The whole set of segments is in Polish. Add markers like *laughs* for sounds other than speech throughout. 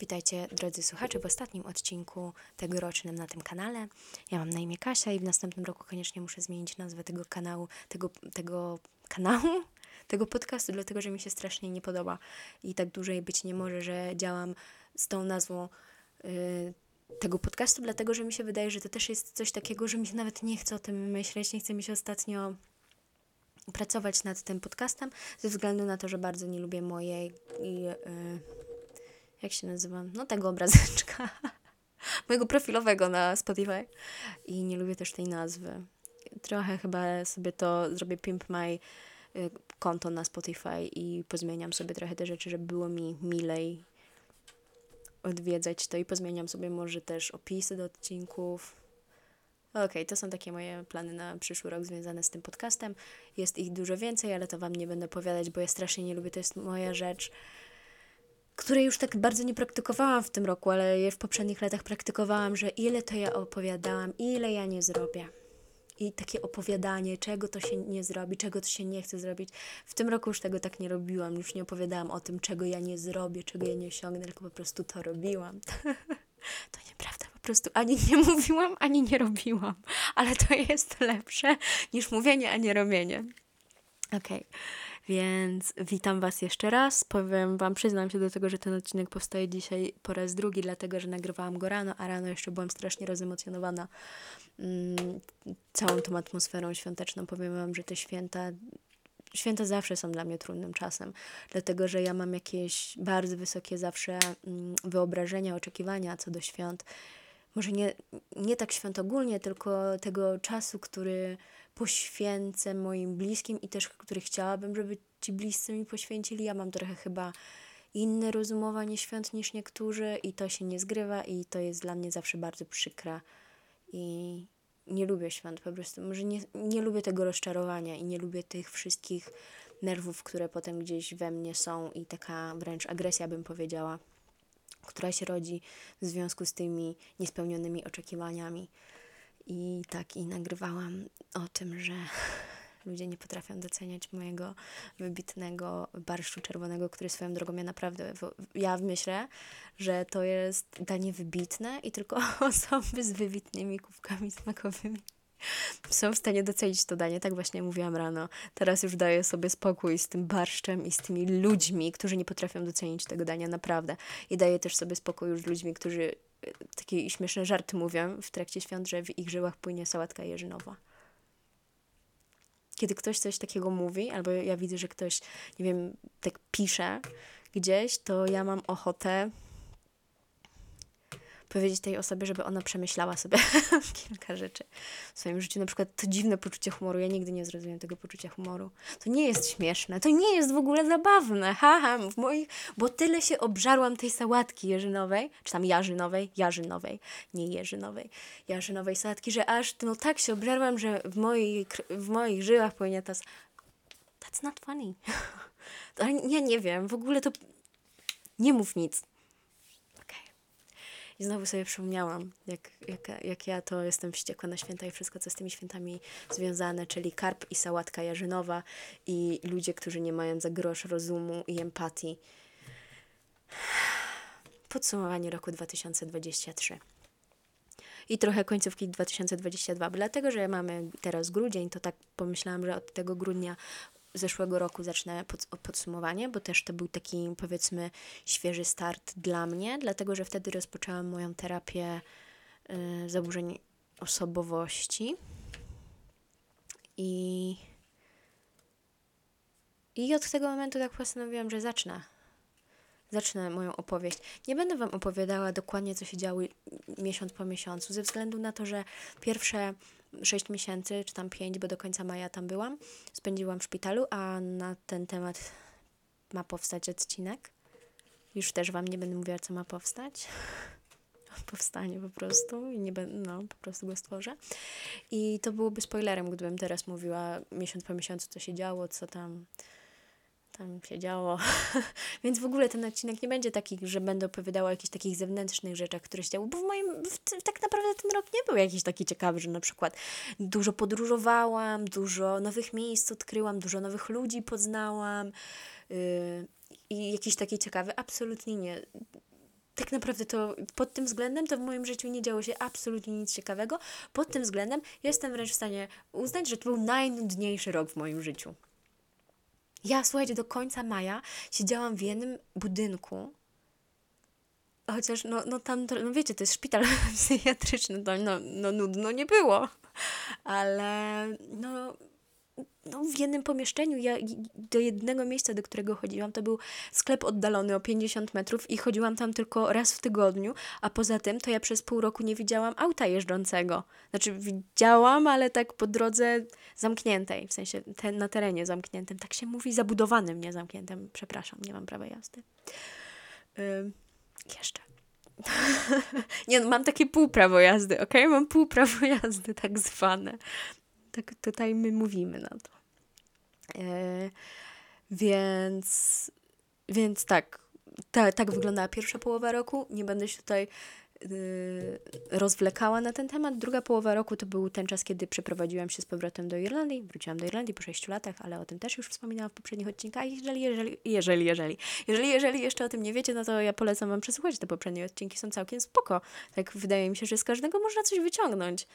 Witajcie drodzy słuchacze w ostatnim odcinku tegorocznym na tym kanale. Ja mam na imię Kasia i w następnym roku koniecznie muszę zmienić nazwę tego kanału, tego, tego kanału, *laughs* tego podcastu, dlatego że mi się strasznie nie podoba i tak dłużej być nie może, że działam z tą nazwą yy, tego podcastu, dlatego że mi się wydaje, że to też jest coś takiego, że mi się nawet nie chce o tym myśleć, nie chce mi się ostatnio pracować nad tym podcastem, ze względu na to, że bardzo nie lubię mojej yy, jak się nazywa? No tego obrazeczka. *laughs* Mojego profilowego na Spotify. I nie lubię też tej nazwy. Trochę chyba sobie to zrobię Pimp My y, konto na Spotify i pozmieniam sobie trochę te rzeczy, żeby było mi milej odwiedzać to i pozmieniam sobie może też opisy do odcinków. Okej, okay, to są takie moje plany na przyszły rok związane z tym podcastem. Jest ich dużo więcej, ale to Wam nie będę opowiadać, bo ja strasznie nie lubię, to jest moja rzecz której już tak bardzo nie praktykowałam w tym roku, ale je w poprzednich latach praktykowałam, że ile to ja opowiadałam, ile ja nie zrobię. I takie opowiadanie, czego to się nie zrobi, czego to się nie chce zrobić. W tym roku już tego tak nie robiłam, już nie opowiadałam o tym, czego ja nie zrobię, czego ja nie osiągnę, tylko po prostu to robiłam. *laughs* to nieprawda, po prostu ani nie mówiłam, ani nie robiłam. Ale to jest lepsze niż mówienie, a nie robienie. Okej. Okay. Więc witam Was jeszcze raz. Powiem Wam, przyznam się do tego, że ten odcinek powstaje dzisiaj po raz drugi, dlatego że nagrywałam go rano, a rano jeszcze byłam strasznie rozemocjonowana mm, całą tą atmosferą świąteczną. Powiem Wam, że te święta święta zawsze są dla mnie trudnym czasem, dlatego że ja mam jakieś bardzo wysokie zawsze mm, wyobrażenia, oczekiwania co do świąt. Może nie, nie tak świąt ogólnie, tylko tego czasu, który poświęcę moim bliskim i też, który chciałabym, żeby ci bliscy mi poświęcili. Ja mam trochę chyba inne rozumowanie świąt niż niektórzy i to się nie zgrywa i to jest dla mnie zawsze bardzo przykre i nie lubię świąt po prostu. Może nie, nie lubię tego rozczarowania i nie lubię tych wszystkich nerwów, które potem gdzieś we mnie są i taka wręcz agresja bym powiedziała, która się rodzi w związku z tymi niespełnionymi oczekiwaniami. I tak, i nagrywałam o tym, że *laughs* ludzie nie potrafią doceniać mojego wybitnego barszczu czerwonego, który swoją drogą ja naprawdę, ja myślę, że to jest danie wybitne i tylko *laughs* osoby z wybitnymi kubkami smakowymi *laughs* są w stanie docenić to danie. Tak właśnie mówiłam rano. Teraz już daję sobie spokój z tym barszczem i z tymi ludźmi, którzy nie potrafią docenić tego dania, naprawdę. I daję też sobie spokój już z ludźmi, którzy takie śmieszne żarty mówią w trakcie świąt, że w ich żyłach płynie sałatka jeżynowa. Kiedy ktoś coś takiego mówi, albo ja widzę, że ktoś, nie wiem, tak pisze gdzieś, to ja mam ochotę powiedzieć tej osobie, żeby ona przemyślała sobie *laughs* kilka rzeczy w swoim życiu. Na przykład to dziwne poczucie humoru. Ja nigdy nie zrozumiem tego poczucia humoru. To nie jest śmieszne, to nie jest w ogóle zabawne. Haha, w moich, bo tyle się obżarłam tej sałatki jeżynowej, czy tam jarzynowej, jarzynowej, nie jeżynowej, jarzynowej sałatki, że aż no tak się obżarłam, że w, mojej, w moich żyłach płynie ta... That's not funny. *laughs* Ale ja nie wiem, w ogóle to... Nie mów nic. I znowu sobie przypomniałam, jak, jak, jak ja to jestem wściekła na święta i wszystko, co z tymi świętami związane, czyli karp i sałatka jarzynowa i ludzie, którzy nie mają za grosz rozumu i empatii. Podsumowanie roku 2023 i trochę końcówki 2022, dlatego że mamy teraz grudzień, to tak pomyślałam, że od tego grudnia zeszłego roku zacznę pod, podsumowanie, bo też to był taki powiedzmy świeży start dla mnie, dlatego że wtedy rozpoczęłam moją terapię y, zaburzeń osobowości i i od tego momentu tak postanowiłam, że zacznę. Zacznę moją opowieść. Nie będę Wam opowiadała dokładnie, co się działo miesiąc po miesiącu, ze względu na to, że pierwsze 6 miesięcy, czy tam 5, bo do końca maja tam byłam. Spędziłam w szpitalu, a na ten temat ma powstać odcinek. Już też Wam nie będę mówiła, co ma powstać. *laughs* Powstanie po prostu i nie będę, no, po prostu go stworzę. I to byłoby spoilerem, gdybym teraz mówiła miesiąc po miesiącu, co się działo, co tam tam się działo. *laughs* Więc w ogóle ten odcinek nie będzie taki, że będę opowiadała o jakichś takich zewnętrznych rzeczach, które się działy, bo w moim, w, tak naprawdę ten rok nie był jakiś taki ciekawy, że na przykład dużo podróżowałam, dużo nowych miejsc odkryłam, dużo nowych ludzi poznałam yy, i jakiś taki ciekawy. Absolutnie nie. Tak naprawdę to pod tym względem to w moim życiu nie działo się absolutnie nic ciekawego. Pod tym względem jestem wręcz w stanie uznać, że to był najnudniejszy rok w moim życiu. Ja, słuchajcie, do końca maja siedziałam w jednym budynku, chociaż no, no tam, no wiecie, to jest szpital *laughs* psychiatryczny, to no, no nudno nie było, ale no no, w jednym pomieszczeniu. Ja do jednego miejsca, do którego chodziłam, to był sklep oddalony o 50 metrów i chodziłam tam tylko raz w tygodniu, a poza tym to ja przez pół roku nie widziałam auta jeżdżącego. Znaczy widziałam, ale tak po drodze zamkniętej, w sensie na terenie zamkniętym. Tak się mówi, zabudowanym, nie zamkniętym. Przepraszam, nie mam prawa jazdy. Yy, jeszcze. *laughs* nie, no, mam takie półprawo jazdy, ok? Mam półprawo jazdy, tak zwane. Tak tutaj my mówimy na to. E, więc, więc tak, ta, tak wyglądała pierwsza połowa roku. Nie będę się tutaj y, rozwlekała na ten temat. Druga połowa roku to był ten czas, kiedy przeprowadziłam się z powrotem do Irlandii. Wróciłam do Irlandii po 6 latach, ale o tym też już wspominałam w poprzednich odcinkach. Jeżeli, jeżeli, jeżeli, jeżeli, jeżeli, jeżeli jeszcze o tym nie wiecie, no to ja polecam wam przesłuchać te poprzednie odcinki, są całkiem spoko. Tak wydaje mi się, że z każdego można coś wyciągnąć.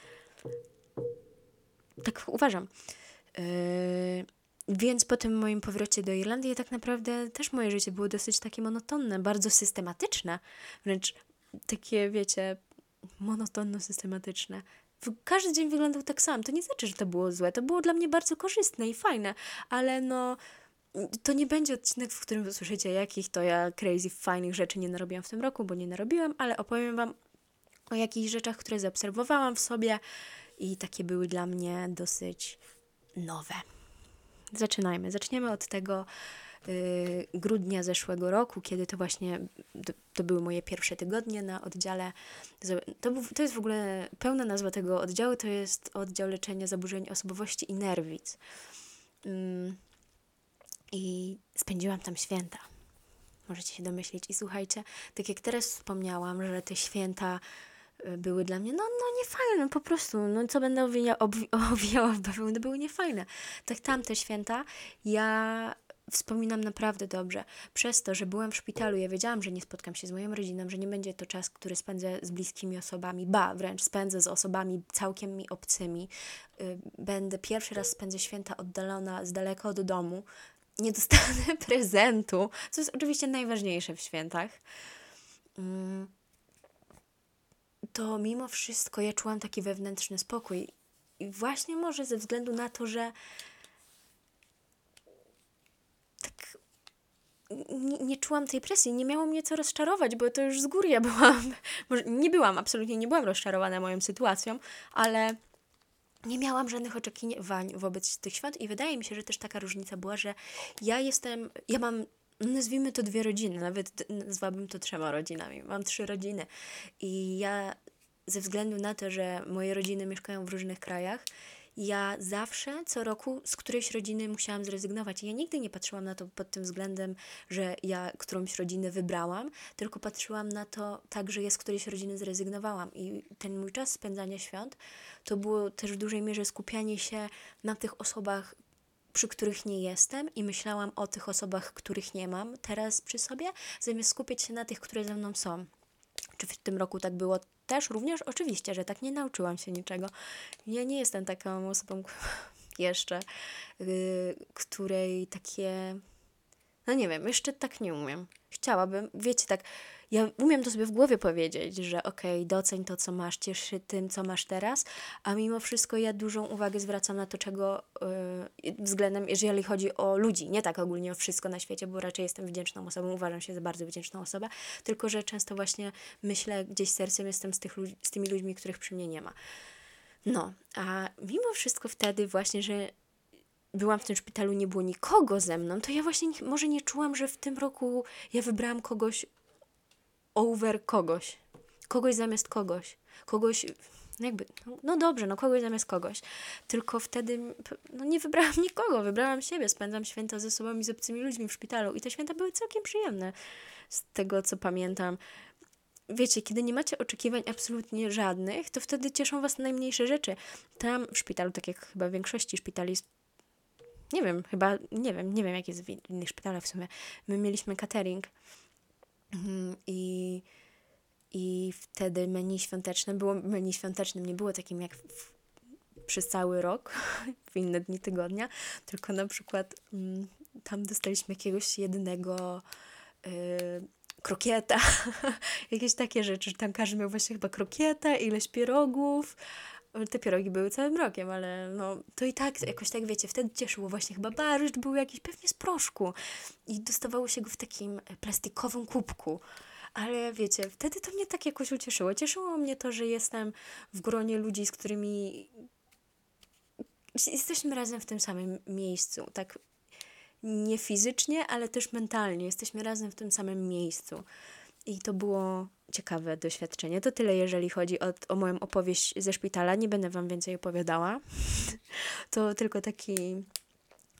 Tak uważam. Yy, więc po tym moim powrocie do Irlandii tak naprawdę też moje życie było dosyć takie monotonne, bardzo systematyczne, wręcz takie, wiecie, monotonno-systematyczne. Każdy dzień wyglądał tak samo. To nie znaczy, że to było złe. To było dla mnie bardzo korzystne i fajne, ale no to nie będzie odcinek, w którym usłyszycie, jakich to ja crazy, fajnych rzeczy nie narobiłam w tym roku, bo nie narobiłam, ale opowiem Wam o jakichś rzeczach, które zaobserwowałam w sobie i takie były dla mnie dosyć nowe. Zaczynajmy. Zaczniemy od tego y, grudnia zeszłego roku, kiedy to właśnie to, to, były moje pierwsze tygodnie na oddziale. To, to jest w ogóle pełna nazwa tego oddziału, to jest oddział leczenia zaburzeń osobowości i nerwic. Mm, I spędziłam tam święta. Możecie się domyślić. I słuchajcie, tak jak teraz wspomniałam, że te święta były dla mnie, no, no niefajne, po prostu, no co będę owija, obwi, *laughs* owijała w bawełnę, były niefajne. Tak tamte święta ja wspominam naprawdę dobrze. Przez to, że byłam w szpitalu, ja wiedziałam, że nie spotkam się z moją rodziną, że nie będzie to czas, który spędzę z bliskimi osobami, ba, wręcz spędzę z osobami całkiem mi obcymi. Y, będę pierwszy raz spędzę święta oddalona z daleka od domu. Nie dostanę *laughs* prezentu, co jest oczywiście najważniejsze w świętach. Mm to mimo wszystko ja czułam taki wewnętrzny spokój. I właśnie może ze względu na to, że tak nie, nie czułam tej presji, nie miało mnie co rozczarować, bo to już z góry ja byłam, *laughs* może nie byłam, absolutnie nie byłam rozczarowana moją sytuacją, ale nie miałam żadnych oczekiwań wobec tych świąt i wydaje mi się, że też taka różnica była, że ja jestem, ja mam nazwijmy to dwie rodziny, nawet nazwałabym to trzema rodzinami. Mam trzy rodziny i ja ze względu na to, że moje rodziny mieszkają w różnych krajach, ja zawsze, co roku z którejś rodziny musiałam zrezygnować. Ja nigdy nie patrzyłam na to pod tym względem, że ja którąś rodzinę wybrałam, tylko patrzyłam na to tak, że ja z którejś rodziny zrezygnowałam. I ten mój czas spędzania świąt to było też w dużej mierze skupianie się na tych osobach, przy których nie jestem i myślałam o tych osobach, których nie mam teraz przy sobie, zamiast skupiać się na tych, które ze mną są. Czy w tym roku tak było też również? Oczywiście, że tak nie nauczyłam się niczego. Ja nie jestem taką osobą *laughs* jeszcze, yy, której takie. No nie wiem, jeszcze tak nie umiem. Chciałabym, wiecie, tak ja umiem to sobie w głowie powiedzieć, że okej, okay, doceń to, co masz, ciesz się tym, co masz teraz, a mimo wszystko ja dużą uwagę zwracam na to, czego yy, względem, jeżeli chodzi o ludzi, nie tak ogólnie o wszystko na świecie, bo raczej jestem wdzięczną osobą, uważam się za bardzo wdzięczną osobę, tylko że często właśnie myślę gdzieś sercem jestem z, tych ludzi, z tymi ludźmi, których przy mnie nie ma. No, a mimo wszystko wtedy właśnie, że byłam w tym szpitalu, nie było nikogo ze mną, to ja właśnie nie, może nie czułam, że w tym roku ja wybrałam kogoś over kogoś. Kogoś zamiast kogoś. Kogoś, no jakby, no, dobrze, no kogoś zamiast kogoś. Tylko wtedy no nie wybrałam *laughs* nikogo, wybrałam siebie. Spędzam święta ze sobą i z obcymi ludźmi w szpitalu. I te święta były całkiem przyjemne, z tego co pamiętam. Wiecie, kiedy nie macie oczekiwań absolutnie żadnych, to wtedy cieszą was najmniejsze rzeczy. Tam w szpitalu, tak jak chyba w większości szpitali, nie wiem, chyba, nie wiem, nie wiem jak jest w innych szpitalach w sumie, my mieliśmy catering I i wtedy menu świąteczne było menu świątecznym, nie było takim jak w, przez cały rok, *laughs* w inne dni tygodnia, tylko na przykład mm, tam dostaliśmy jakiegoś jednego yy, krokieta, *laughs* jakieś takie rzeczy, tam każdy miał właśnie chyba krokieta, ileś pierogów, te pierogi były całym rokiem, ale no to i tak jakoś tak wiecie, wtedy cieszyło właśnie chyba barszcz, był jakiś pewnie z proszku i dostawało się go w takim plastikowym kubku. Ale wiecie, wtedy to mnie tak jakoś ucieszyło. Cieszyło mnie to, że jestem w gronie ludzi, z którymi jesteśmy razem w tym samym miejscu. Tak nie fizycznie, ale też mentalnie. Jesteśmy razem w tym samym miejscu. I to było ciekawe doświadczenie. To tyle, jeżeli chodzi o, o moją opowieść ze szpitala. Nie będę Wam więcej opowiadała. *laughs* To tylko taki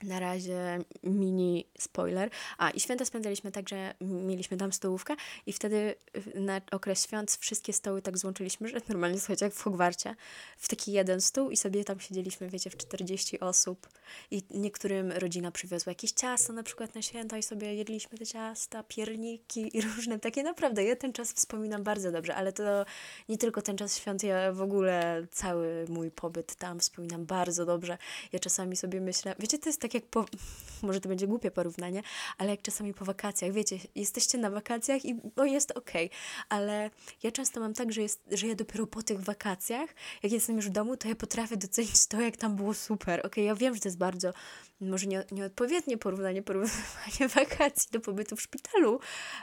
na razie mini spoiler. A i święta spędzaliśmy tak, że mieliśmy tam stołówkę i wtedy na okres świąt wszystkie stoły tak złączyliśmy, że normalnie słuchajcie, jak w Hogwarcie, w taki jeden stół i sobie tam siedzieliśmy, wiecie, w 40 osób i niektórym rodzina przywiozła jakieś ciasto na przykład na święta i sobie jedliśmy te ciasta, pierniki i różne takie. Naprawdę, ja ten czas wspominam bardzo dobrze, ale to nie tylko ten czas świąt, ja w ogóle cały mój pobyt tam wspominam bardzo dobrze. Ja czasami sobie myślę, wiecie, to jest tak jak po, *laughs* może to będzie głupie porównanie, ale jak czasami po wakacjach, wiecie, jesteście na wakacjach i o, jest okej, okay, ale ja często mam tak, że, jest, że ja dopiero po tych wakacjach, jak jestem już w domu, to ja potrafię docenić to, jak tam było super. Okej, okay, ja wiem, że to jest bardzo, może nie, nieodpowiednie porównanie, porównywanie *laughs* wakacji do pobytu w szpitalu,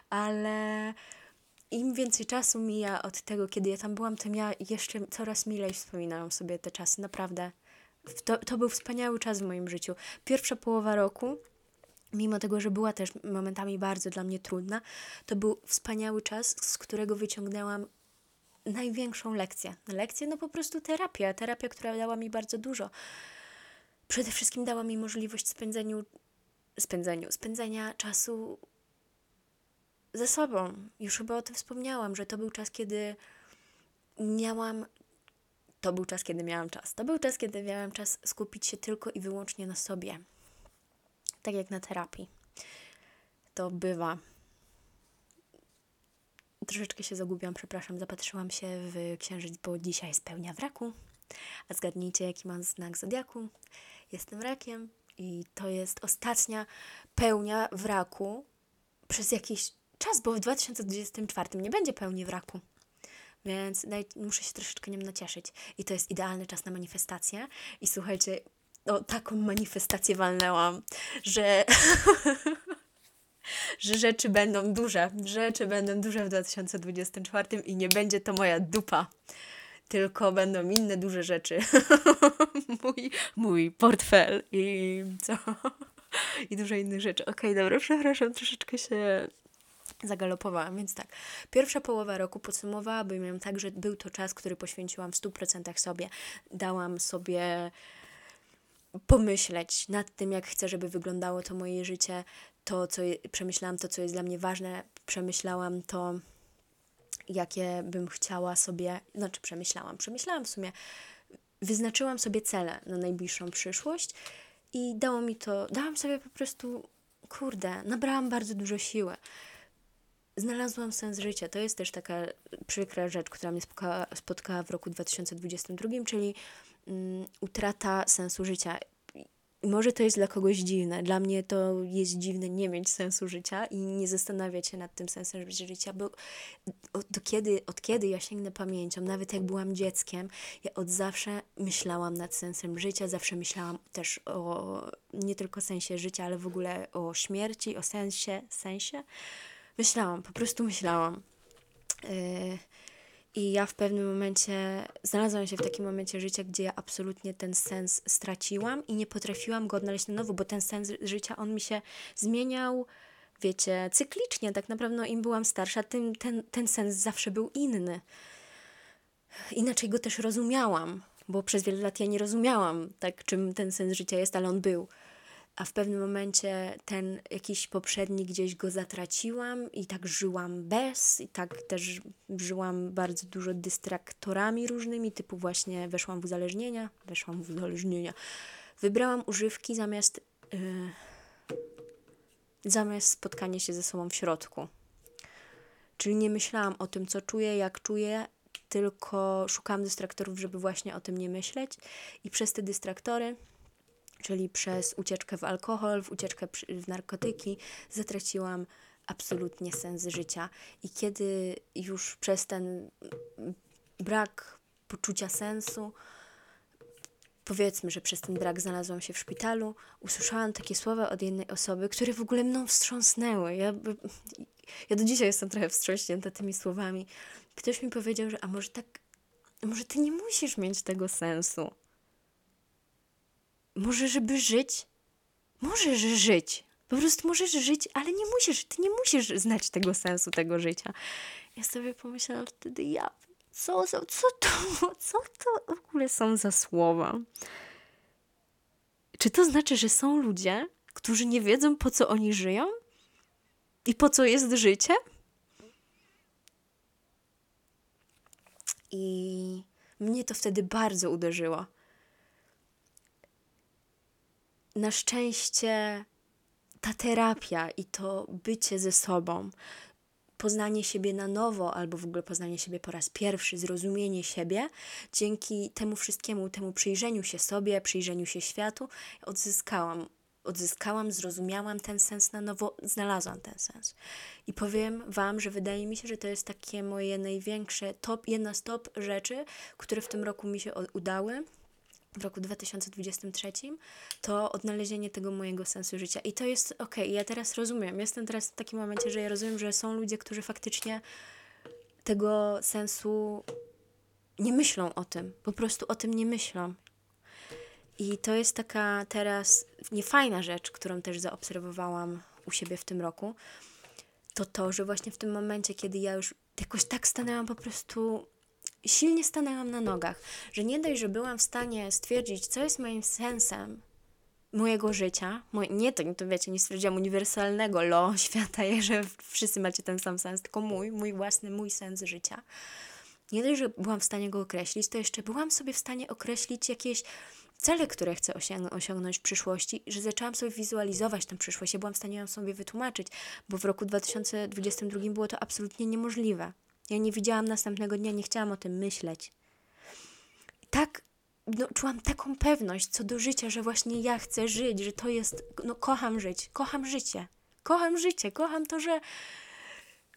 ale im więcej czasu mija od tego, kiedy ja tam byłam, tym ja jeszcze coraz milej wspominałam sobie te czasy, naprawdę. To, to był wspaniały czas w moim życiu. Pierwsza połowa roku, mimo tego, że była też momentami bardzo dla mnie trudna, to był wspaniały czas, z którego wyciągnęłam największą lekcję. Lekcję, no po prostu terapia. Terapia, która dała mi bardzo dużo. Przede wszystkim dała mi możliwość spędzeniu, spędzeniu, spędzenia czasu ze sobą. Już chyba o tym wspomniałam, że to był czas, kiedy miałam to był czas, kiedy miałam czas. To był czas, kiedy miałam czas skupić się tylko i wyłącznie na sobie. Tak jak na terapii. To bywa. Troszeczkę się zagubiłam, przepraszam, zapatrzyłam się w księżyc, bo dzisiaj spełnia w raku. A zgadnijcie, jaki mam znak zodiaku. Jestem rakiem i to jest ostatnia pełnia w raku przez jakiś czas, bo w 2024 nie będzie pełni w raku. Więc daj, muszę się troszeczkę nim nacieszyć. I to jest idealny czas na manifestację. I słuchajcie, no, taką manifestację walnęłam, że, *laughs* że rzeczy będą duże. Rzeczy będą duże w 2024 i nie będzie to moja dupa. Tylko będą inne duże rzeczy. *laughs* mój, mój portfel i co? *laughs* I dużo innych rzeczy. Okej, okay, dobra, przepraszam, troszeczkę się zagalopowałam, więc tak. Pierwsza połowa roku podsumowałabym ją tak, że był to czas, który poświęciłam w 100% sobie. Dałam sobie pomyśleć nad tym, jak chcę, żeby wyglądało to moje życie, to, co je, przemyślałam to, co jest dla mnie ważne, przemyślałam to, jakie bym chciała sobie, znaczy przemyślałam, przemyślałam w sumie, wyznaczyłam sobie cele na najbliższą przyszłość i dało mi to, dałam sobie po prostu, kurde, nabrałam bardzo dużo siły znalazłam sens życia. To jest też taka przykra rzecz, która mnie spotkała, spotkała w roku 2022, czyli um, utrata sensu życia. Może to jest dla kogoś dziwne. Dla mnie to jest dziwne nie mieć sensu życia i nie zastanawiać się nad tym sensem życia, bo od kiedy, od kiedy ja sięgnę pamięcią, nawet jak byłam dzieckiem, ja od zawsze myślałam nad sensem życia, zawsze myślałam też o nie tylko sensie życia, ale w ogóle o śmierci, o sensie, sensie Myślałam, po prostu myślałam. Yy, I ja w pewnym momencie znalazłam się w takim momencie życia, gdzie ja absolutnie ten sens straciłam i nie potrafiłam go odnaleźć na nowo, bo ten sens życia, on mi się zmieniał, wiecie, cyklicznie. Tak naprawdę, no, im byłam starsza, tym ten, ten sens zawsze był inny. Inaczej go też rozumiałam, bo przez wiele lat ja nie rozumiałam, tak, czym ten sens życia jest, ale on był a w pewnym momencie ten jakiś poprzedni gdzieś go zatraciłam i tak żyłam bez, i tak też żyłam bardzo dużo dystraktorami różnymi, typu właśnie weszłam w uzależnienia, weszłam w uzależnienia. Wybrałam używki zamiast, yy, zamiast spotkania się ze sobą w środku. Czyli nie myślałam o tym, co czuję, jak czuję, tylko szukałam dystraktorów, żeby właśnie o tym nie myśleć. I przez te dystraktory, czyli przez ucieczkę w alkohol, w ucieczkę w narkotyki, zatraciłam absolutnie sens życia. I kiedy już przez ten brak poczucia sensu, powiedzmy, że przez ten brak znalazłam się w szpitalu, usłyszałam takie słowa od jednej osoby, które w ogóle mną wstrząsnęły. Ja, ja do dzisiaj jestem trochę wstrząśnięta tymi słowami. Ktoś mi powiedział, że a może tak, może ty nie musisz mieć tego sensu. Może, żeby żyć, możesz żyć. Po prostu możesz żyć, ale nie musisz, ty nie musisz znać tego sensu tego życia. Ja sobie pomyślałam wtedy, ja, co, co, co to, *laughs* co to w ogóle są za słowa? Czy to znaczy, że są ludzie, którzy nie wiedzą, po co oni żyją? I po co jest życie? I mnie to wtedy bardzo uderzyło. Na szczęście ta terapia i to bycie ze sobą, poznanie siebie na nowo, albo w ogóle poznanie siebie po raz pierwszy, zrozumienie siebie, dzięki temu wszystkiemu, temu przyjrzeniu się sobie, przyjrzeniu się światu, odzyskałam odzyskałam, zrozumiałam ten sens na nowo, znalazłam ten sens. I powiem Wam, że wydaje mi się, że to jest takie moje największe top, jedna z top rzeczy, które w tym roku mi się udały w roku 2023, to odnalezienie tego mojego sensu życia. I to jest ok, ja teraz rozumiem. Jestem teraz w takim momencie, że ja rozumiem, że są ludzie, którzy faktycznie tego sensu nie myślą o tym. Po prostu o tym nie myślą. I to jest taka teraz niefajna rzecz, którą też zaobserwowałam u siebie w tym roku. To to, że właśnie w tym momencie, kiedy ja już jakoś tak stanęłam po prostu silnie stanęłam na nogach, że nie dość, że byłam w stanie stwierdzić, co jest moim sensem mojego życia, moj, nie to, to wiecie, nie stwierdziłam uniwersalnego lo *laughs* świata, że wszyscy macie ten sam sens, tylko mój, mój własny, mój sens życia. Nie dość, że byłam w stanie go określić, to jeszcze byłam sobie w stanie określić jakieś cele, które chcę osiągnąć w przyszłości, że zaczęłam sobie wizualizować tę przyszłość. Ja byłam w stanie ją sobie wytłumaczyć, bo w roku 2022 było to absolutnie niemożliwe. Ja nie widziałam następnego dnia, nie chciałam o tym myśleć. Tak no, czułam taką pewność co do życia, że właśnie ja chcę żyć, że to jest, no kocham żyć, kocham życie, kocham życie, kocham to, że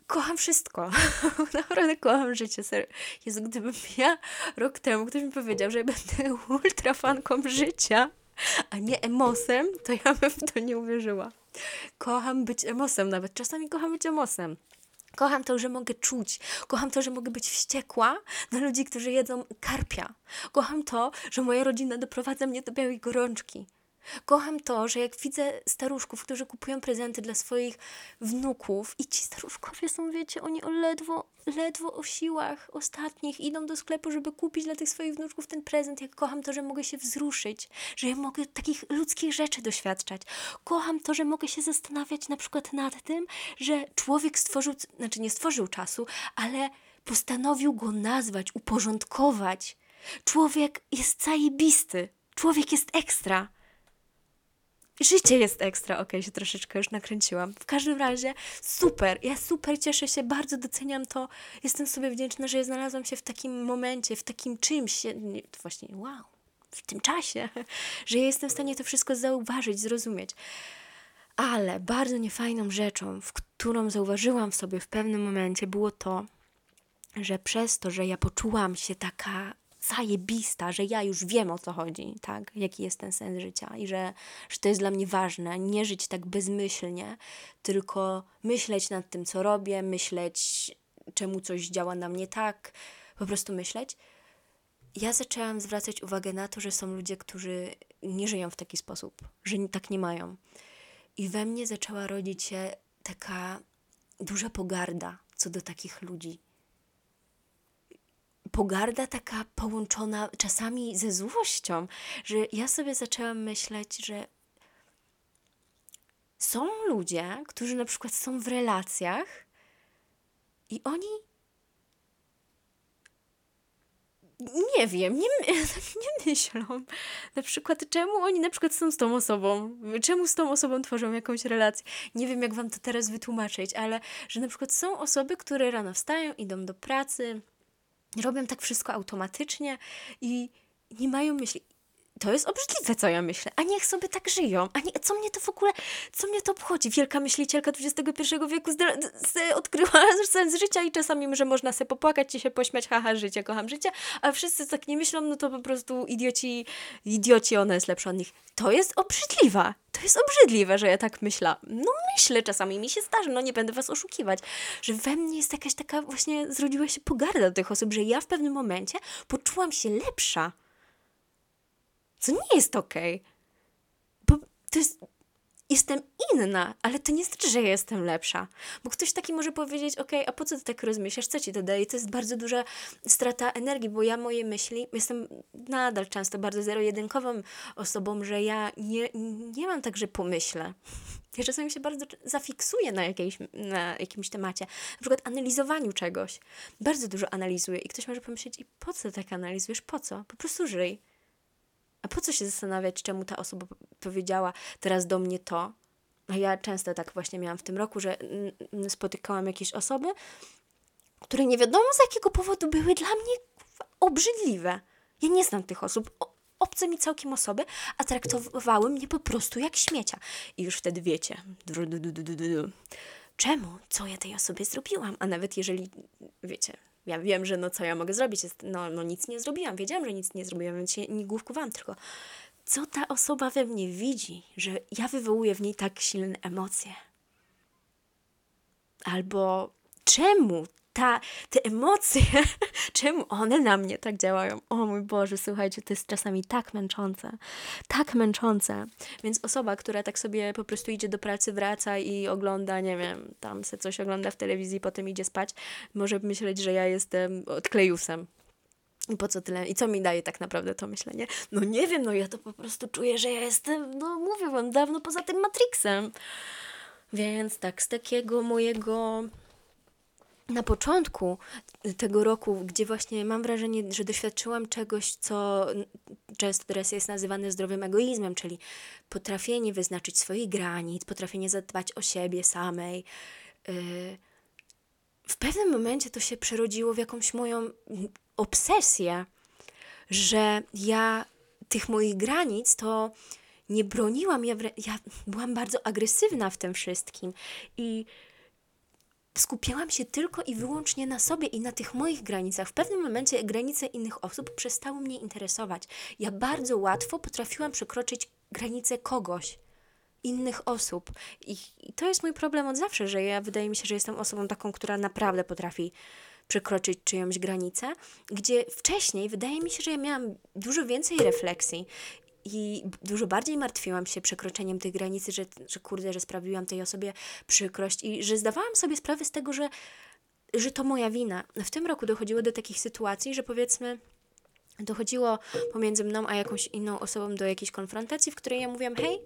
kocham wszystko. *laughs* Naprawdę kocham życie. Serio. Jezu, gdybym ja rok temu ktoś mi powiedział, że będę *laughs* ultrafanką życia, a nie emosem, to ja bym w to nie uwierzyła. Kocham być emosem nawet. Czasami kocham być emosem. Kocham to, że mogę czuć. Kocham to, że mogę być wściekła na ludzi, którzy jedzą karpia. Kocham to, że moja rodzina doprowadza mnie do białej gorączki. Kocham to, że jak widzę staruszków, którzy kupują prezenty dla swoich wnuków i ci staruszkowie są, wiecie, oni o ledwo, ledwo o siłach ostatnich idą do sklepu, żeby kupić dla tych swoich wnuczków ten prezent. Jak kocham to, że mogę się wzruszyć, że ja mogę takich ludzkich rzeczy doświadczać. Kocham to, że mogę się zastanawiać na przykład nad tym, że człowiek stworzył, znaczy nie stworzył czasu, ale postanowił go nazwać, uporządkować. Człowiek jest zajebisty. Człowiek jest ekstra. Życie jest ekstra, okay, się troszeczkę już nakręciłam. W każdym razie super, ja super cieszę się, bardzo doceniam to. Jestem sobie wdzięczna, że znalazłam się w takim momencie, w takim czymś, właśnie wow, w tym czasie, *laughs* że ja jestem w stanie to wszystko zauważyć, zrozumieć. Ale bardzo niefajną rzeczą, w którą zauważyłam w sobie w pewnym momencie, było to, że przez to, że ja poczułam się taka zajebista, że ja już wiem o co chodzi, tak? Jaki jest ten sens życia i że, że to jest dla mnie ważne, nie żyć tak bezmyślnie, tylko myśleć nad tym, co robię, myśleć, czemu coś działa na mnie tak, po prostu myśleć. Ja zaczęłam zwracać uwagę na to, że są ludzie, którzy nie żyją w taki sposób, że tak nie mają. I we mnie zaczęła rodzić się taka duża pogarda co do takich ludzi pogarda taka połączona czasami ze złością, że ja sobie zaczęłam myśleć, że są ludzie, którzy na przykład są w relacjach i oni nie wiem, nie, *laughs* nie myślą. Na przykład, czemu oni na przykład są z tą osobą? Czemu z tą osobą tworzą jakąś relację? Nie wiem, jak wam to teraz wytłumaczyć, ale że na przykład są osoby, które rano wstają, idą do pracy, robią tak wszystko automatycznie i nie mają myśli to jest obrzydliwe, co ja myślę. A niech sobie tak żyją. A nie, co mnie to w ogóle, co mnie to obchodzi? Wielka myślicielka XXI wieku odkryła *laughs* sens życia i czasami, że można sobie popłakać i się pośmiać, haha, życie, kocham życie, a wszyscy tak nie myślą, no to po prostu idioci, idioci, ona jest lepsza od nich. To jest obrzydliwe. To jest obrzydliwe, że ja tak myślę. No myślę, czasami mi się zdarzy, no nie będę was oszukiwać, że we mnie jest jakaś taka właśnie, zrodziła się pogarda do tych osób, że ja w pewnym momencie poczułam się lepsza co nie jest okej. Okay. Bo to jest. Jestem inna, ale to nie znaczy, że jestem lepsza. Bo ktoś taki może powiedzieć, ok, a po co ty tak rozmyślasz, co ci to daje? To jest bardzo duża strata energii, bo ja moje myśli, jestem nadal często bardzo zero-jedynkową osobą, że ja nie, nie mam tak, że pomyślę. Ja czasami się bardzo zafiksuję na, jakiejś, na jakimś temacie, na przykład analizowaniu czegoś. Bardzo dużo analizuję i ktoś może pomyśleć, i po co tak analizujesz? Po co? Po prostu żyj. A po co się zastanawiać, czemu ta osoba powiedziała teraz do mnie to? A ja często tak właśnie miałam w tym roku, że spotykałam jakieś osoby, które nie wiadomo z jakiego powodu były dla mnie obrzydliwe. Ja nie znam tych osób. obce mi całkiem osoby, a traktowały mnie po prostu jak śmiecia. I już wtedy wiecie. Czemu? Co ja tej osobie zrobiłam? A nawet jeżeli, wiecie, ja wiem, że no co ja mogę zrobić, jest, no, no nic nie zrobiłam, wiedziałam, że nic nie zrobiłam, więc się nie główkowałam, tylko co ta osoba we mnie widzi, że ja wywołuję w niej tak silne emocje? Albo czemu ta, te emocje, *laughs* czemu one na mnie tak działają? O mój Boże, słuchajcie, to jest czasami tak męczące, tak męczące. Więc osoba, która tak sobie po prostu idzie do pracy, wraca i ogląda, nie wiem, tam se coś ogląda w telewizji, potem idzie spać, może myśleć, że ja jestem odklejusem. I po co tyle? I co mi daje tak naprawdę to myślenie? No nie wiem, no ja to po prostu czuję, że ja jestem, no mówię wam, dawno poza tym Matrixem. Więc tak, z takiego mojego na początku tego roku, gdzie właśnie mam wrażenie, że doświadczyłam czegoś, co często teraz jest nazywane zdrowym egoizmem, czyli potrafienie wyznaczyć swoich granic, potrafienie zadbać o siebie samej. Y, w pewnym momencie to się przerodziło w jakąś moją obsesję, że ja tych moich granic to nie broniłam, ja, ja byłam bardzo agresywna w tym wszystkim i skupiałam się tylko i wyłącznie na sobie i na tych moich granicach. W pewnym momencie granice innych osób przestały mnie interesować. Ja bardzo łatwo potrafiłam przekroczyć granice kogoś, innych osób. I, to jest mój problem od zawsze, że ja wydaje mi się, że jestem osobą taką, która naprawdę potrafi przekroczyć czyjąś granicę, gdzie wcześniej wydaje mi się, że ja miałam dużo więcej refleksji i dużo bardziej martwiłam się przekroczeniem tej granicy, że, że kurde, że sprawiłam tej osobie przykrość i że zdawałam sobie sprawę z tego, że, że to moja wina. W tym roku dochodziło do takich sytuacji, że powiedzmy, dochodziło pomiędzy mną a jakąś inną osobą do jakiejś konfrontacji, w której ja mówiłam, hej,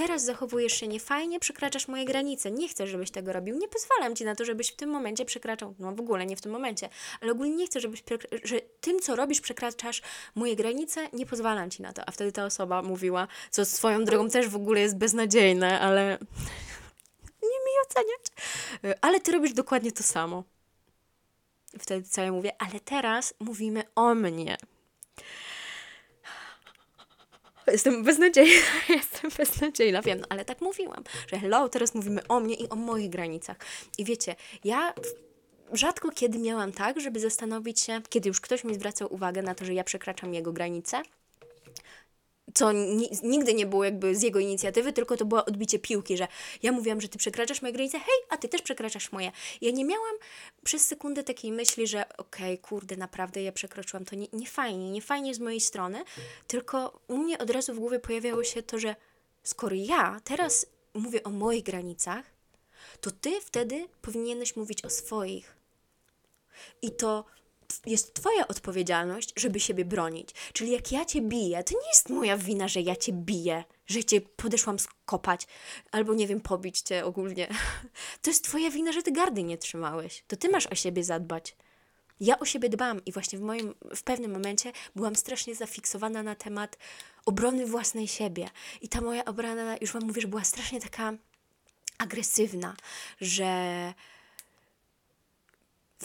teraz zachowujesz się niefajnie, przekraczasz moje granice, nie chcę, żebyś tego robił, nie pozwalam ci na to, żebyś w tym momencie przekraczał, no w ogóle nie w tym momencie, ale ogólnie nie chcę, żebyś, że tym, co robisz, przekraczasz moje granice, nie pozwalam ci na to. A wtedy ta osoba mówiła, co swoją drogą też w ogóle jest beznadziejne, ale *laughs* nie mi oceniać, ale ty robisz dokładnie to samo. Wtedy co ja mówię, ale teraz mówimy o mnie. Jestem beznadziejna, *laughs* jestem beznadziejna, wiem, no, ale tak mówiłam, że hello, teraz mówimy o mnie i o moich granicach. I wiecie, ja rzadko kiedy miałam tak, żeby zastanowić się, kiedy już ktoś mi zwracał uwagę na to, że ja przekraczam jego granice, co nigdy nie było jakby z jego inicjatywy, tylko to było odbicie piłki, że ja mówiłam, że ty przekraczasz moje granice, hej, a ty też przekraczasz moje. Ja nie miałam przez sekundę takiej myśli, że okej, okay, kurde, naprawdę ja przekroczyłam, to nie, nie fajnie, nie fajnie z mojej strony, tylko u mnie od razu w głowie pojawiało się to, że skoro ja teraz mówię o moich granicach, to ty wtedy powinieneś mówić o swoich. I to jest Twoja odpowiedzialność, żeby siebie bronić. Czyli jak ja Cię biję, to nie jest moja wina, że ja Cię biję, że Cię podeszłam skopać, albo nie wiem, pobić Cię ogólnie. *laughs* To jest Twoja wina, że Ty gardy nie trzymałeś. To Ty masz o siebie zadbać. ja o siebie dbam i właśnie w moim, w pewnym momencie byłam strasznie zafiksowana na temat obrony własnej siebie. I ta moja obrona, już wam mówię, że była strasznie taka agresywna, że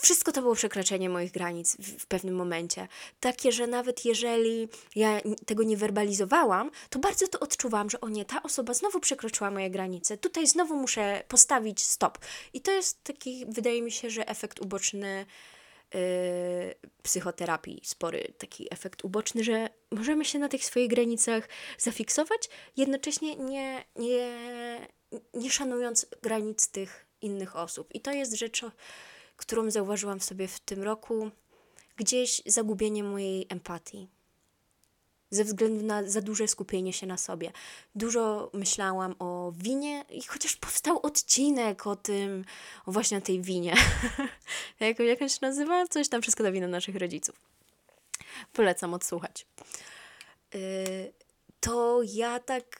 wszystko to było przekraczanie moich granic w, w, pewnym momencie. Takie, że nawet jeżeli ja tego nie werbalizowałam, to bardzo to odczuwałam, że o nie, ta osoba znowu przekroczyła moje granice. Tutaj znowu muszę postawić stop. I to jest taki, wydaje mi się, że efekt uboczny yy, psychoterapii, spory taki efekt uboczny, że możemy się na tych swoich granicach zafiksować, jednocześnie nie, nie, nie szanując granic tych innych osób. I to jest rzecz, którą zauważyłam w sobie w tym roku, gdzieś zagubienie mojej empatii. Ze względu na za duże skupienie się na sobie. Dużo myślałam o winie i chociaż powstał odcinek o tym, o właśnie tej winie. *laughs* jak, jak on się nazywa? Coś tam wszystko do wina naszych rodziców. Polecam odsłuchać. Yy, to ja tak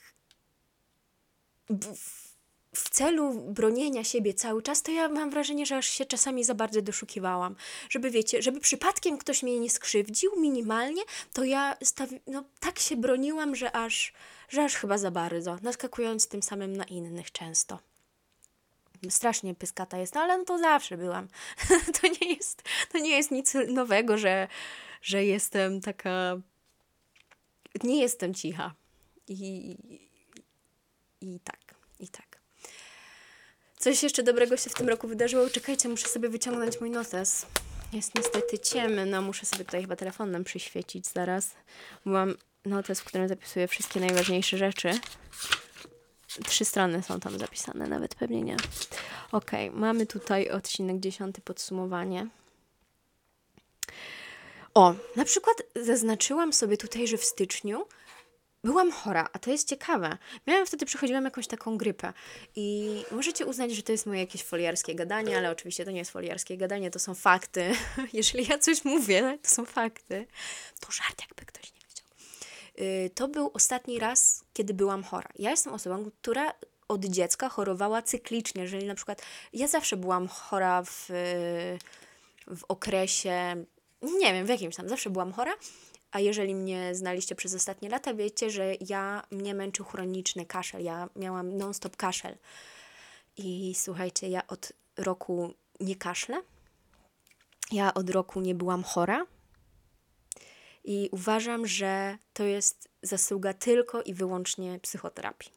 w celu bronienia siebie cały czas, to ja mam wrażenie, że aż się czasami za bardzo doszukiwałam. Żeby wiecie, żeby przypadkiem ktoś mnie nie skrzywdził minimalnie, to ja stawi- no, tak się broniłam, że aż, że aż chyba za bardzo, naskakując tym samym na innych często. Strasznie pyskata jest, no ale no to zawsze byłam. *laughs* to, nie jest, to nie jest nic nowego, że, że jestem taka. Nie jestem cicha. I, i tak, i tak. Coś jeszcze dobrego się w tym roku wydarzyło. Czekajcie, muszę sobie wyciągnąć mój notes. Jest niestety ciemno, muszę sobie tutaj chyba telefonem przyświecić zaraz. Mam notes, w którym zapisuję wszystkie najważniejsze rzeczy. Trzy strony są tam zapisane, nawet pewnie nie. Ok, mamy tutaj odcinek dziesiąty, podsumowanie. O, na przykład zaznaczyłam sobie tutaj, że w styczniu byłam chora, a to jest ciekawe. Miałam wtedy, przechodziłam jakąś taką grypę i możecie uznać, że to jest moje jakieś foliarskie gadanie, ale oczywiście to nie jest foliarskie gadanie, to są fakty. *laughs* Jeżeli ja coś mówię, to są fakty. To żart, jakby ktoś nie wiedział. Y, to był ostatni raz, kiedy byłam chora. Ja jestem osobą, która od dziecka chorowała cyklicznie, jeżeli na przykład ja zawsze byłam chora w, w okresie, nie wiem, w jakimś tam, zawsze byłam chora a jeżeli mnie znaliście przez ostatnie lata, wiecie, że ja mnie męczył chroniczny kaszel. Ja miałam non-stop kaszel. I słuchajcie, ja od roku nie kaszlę. Ja od roku nie byłam chora. I uważam, że to jest zasługa tylko i wyłącznie psychoterapii.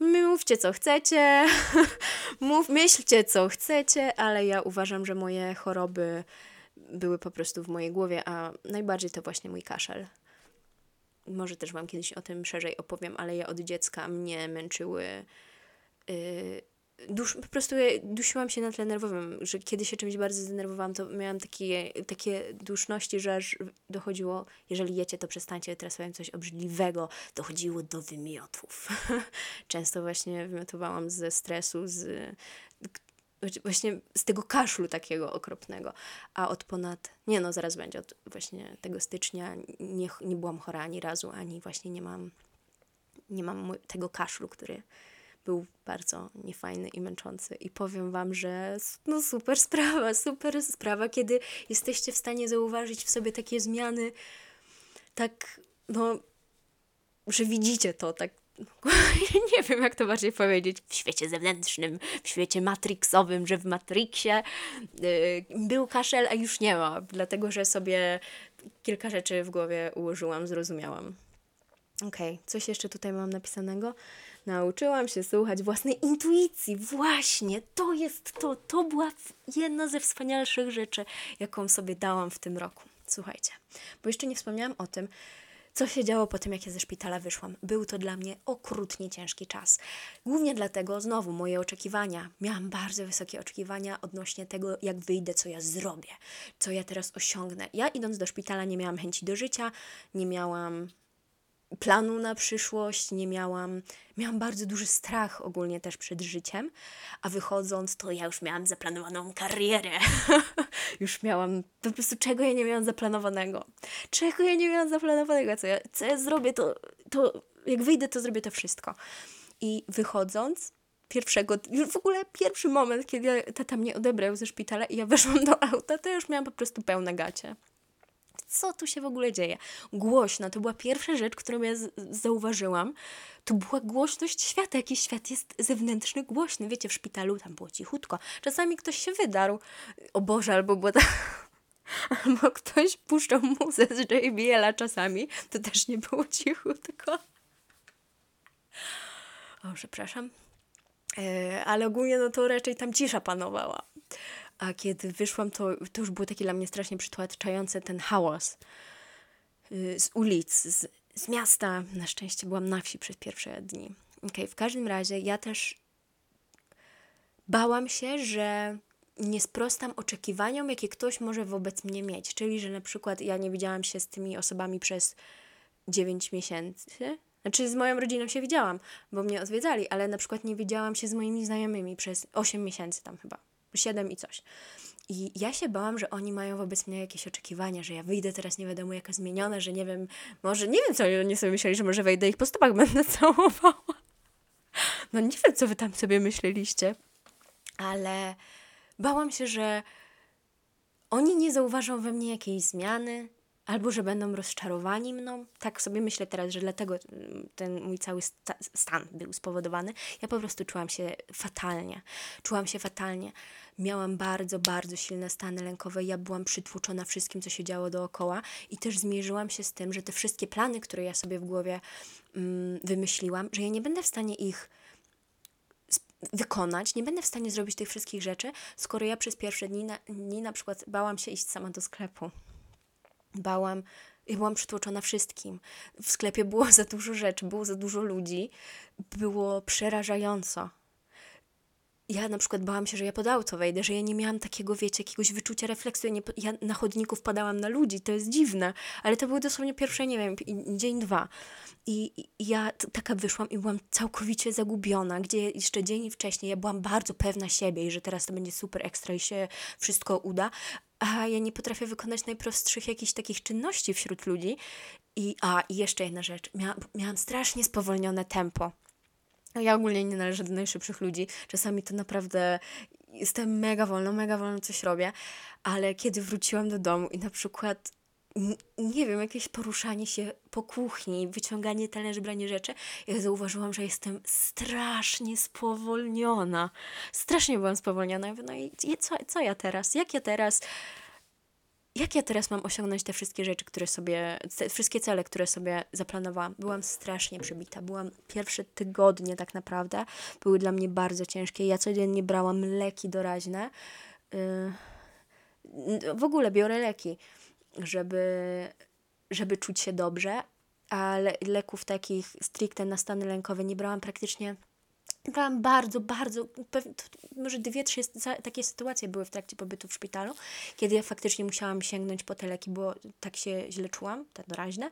Mówcie co chcecie, *laughs* mów, myślcie co chcecie, ale ja uważam, że moje choroby były po prostu w mojej głowie, a najbardziej to właśnie mój kaszel. Może też Wam kiedyś o tym szerzej opowiem, ale ja od dziecka mnie męczyły. Yy, dusz, po prostu dusiłam się na tle nerwowym, że kiedy się czymś bardzo zdenerwowałam, to miałam takie, takie duszności, że aż dochodziło, jeżeli jecie, to przestańcie, teraz powiem coś obrzydliwego, dochodziło do wymiotów. *laughs* Często właśnie wymiotowałam ze stresu, z właśnie z tego kaszlu takiego okropnego, a od ponad, nie no, zaraz będzie, od właśnie tego stycznia nie, nie byłam chora ani razu, ani właśnie nie mam, nie mam tego kaszlu, który był bardzo niefajny i męczący. I powiem Wam, że no super *laughs* sprawa, super sprawa, kiedy jesteście w stanie zauważyć w sobie takie zmiany, tak, no, że widzicie to, tak *laughs* nie wiem, jak to bardziej powiedzieć, w świecie zewnętrznym, w świecie matrixowym, że w Matrixie yy, był kaszel, a już nie ma, dlatego że sobie kilka rzeczy w głowie ułożyłam, zrozumiałam. Okej, okay, coś jeszcze tutaj mam napisanego. Nauczyłam się słuchać własnej intuicji. Właśnie, to jest to. To była jedna ze wspanialszych rzeczy, jaką sobie dałam w tym roku. Słuchajcie, bo jeszcze nie wspomniałam o tym, co się działo po tym, jak ja ze szpitala wyszłam. Był to dla mnie okrutnie ciężki czas. Głównie dlatego, znowu, moje oczekiwania. Miałam bardzo wysokie oczekiwania odnośnie tego, jak wyjdę, co ja zrobię, co ja teraz osiągnę. Ja idąc do szpitala nie miałam chęci do życia, nie miałam planu na przyszłość, nie miałam, miałam bardzo duży strach ogólnie też przed życiem, a wychodząc to ja już miałam zaplanowaną karierę. *laughs* już miałam, po prostu czego ja nie miałam zaplanowanego. Czego ja nie miałam zaplanowanego, co ja, co ja zrobię, to, to jak wyjdę, to zrobię to wszystko. I wychodząc, pierwszego, już w ogóle pierwszy moment, kiedy tata mnie odebrał ze szpitala i ja weszłam do auta, to już miałam po prostu pełne gacie. Co tu się w ogóle dzieje? Głośno, to była pierwsza rzecz, którą ja zauważyłam. To była głośność świata. Jakiś świat jest zewnętrzny, głośny. Wiecie, w szpitalu tam było cichutko. Czasami ktoś się wydarł. O Boże, albo było tak... *laughs* Albo ktoś puszczał muzę z JBL-a czasami. To też nie było cichutko. O, przepraszam. E, ale ogólnie no to raczej tam cisza panowała. A kiedy wyszłam, to, to już było takie dla mnie strasznie przytłaczające ten hałas y, z ulic, z, z miasta. Na szczęście byłam na wsi przez pierwsze dni. Okay, w każdym razie ja też bałam się, że nie sprostam oczekiwaniom, jakie ktoś może wobec mnie mieć. Czyli, że na przykład ja nie widziałam się z tymi osobami przez 9 miesięcy, znaczy z moją rodziną się widziałam, bo mnie odwiedzali, ale na przykład nie widziałam się z moimi znajomymi przez 8 miesięcy tam chyba, 7 i coś. I ja się bałam, że oni mają wobec mnie jakieś oczekiwania, że ja wyjdę teraz nie wiadomo jaka zmieniona, że nie wiem, może nie wiem co oni sobie myśleli, że może wejdę ich po stopach będę *laughs* całowała. No nie wiem, co wy tam sobie myśleliście, ale bałam się, że oni nie zauważą we mnie jakiejś zmiany, albo że będą rozczarowani mną. Tak sobie myślę teraz, że dlatego ten mój cały sta stan był spowodowany. Ja po prostu czułam się fatalnie. Czułam się fatalnie. Miałam bardzo, bardzo silne stany lękowe. Ja byłam przytłoczona wszystkim, co się działo dookoła i też zmierzyłam się z tym, że te wszystkie plany, które ja sobie w głowie mm, wymyśliłam, że ja nie będę w stanie ich wykonać, nie będę w stanie zrobić tych wszystkich rzeczy, skoro ja przez pierwsze dni na, dni na przykład bałam się iść sama do sklepu bałam, ja byłam przytłoczona wszystkim. W sklepie było za dużo rzeczy, było za dużo ludzi, było przerażająco. Ja na przykład bałam się, że ja pod auto wejdę, że ja nie miałam takiego, wiecie, jakiegoś wyczucia refleksu. Ja, nie, ja na chodniku wpadałam na ludzi, to jest dziwne, ale to były dosłownie pierwsze, nie wiem, dzień, dwa. I, i ja taka wyszłam i byłam całkowicie zagubiona, gdzie jeszcze dzień wcześniej ja byłam bardzo pewna siebie i że teraz to będzie super ekstra i się wszystko uda, a ja nie potrafię wykonać najprostszych jakichś takich czynności wśród ludzi. I, a, i jeszcze jedna rzecz. Mia, miałam strasznie spowolnione tempo. Ja ogólnie nie należę do najszybszych ludzi. Czasami to naprawdę jestem mega wolno, mega wolno coś robię, ale kiedy wróciłam do domu i na przykład nie wiem, jakieś poruszanie się po kuchni, wyciąganie talerzy, branie rzeczy, ja zauważyłam, że jestem strasznie spowolniona. Strasznie byłam spowolniona. No i co, co ja teraz? Jak ja teraz jak ja teraz mam osiągnąć te wszystkie rzeczy, które sobie, te wszystkie cele, które sobie zaplanowałam? Byłam strasznie przebita. Byłam pierwsze tygodnie tak naprawdę, były dla mnie bardzo ciężkie. Ja codziennie brałam leki doraźne. Yy, w ogóle biorę leki żeby, żeby czuć się dobrze, ale leków takich stricte na stany lękowe nie brałam praktycznie. Brałam bardzo, bardzo, może dwie, trzy takie sytuacje były w trakcie pobytu w szpitalu, kiedy ja faktycznie musiałam sięgnąć po te leki, bo tak się źle czułam, te doraźne.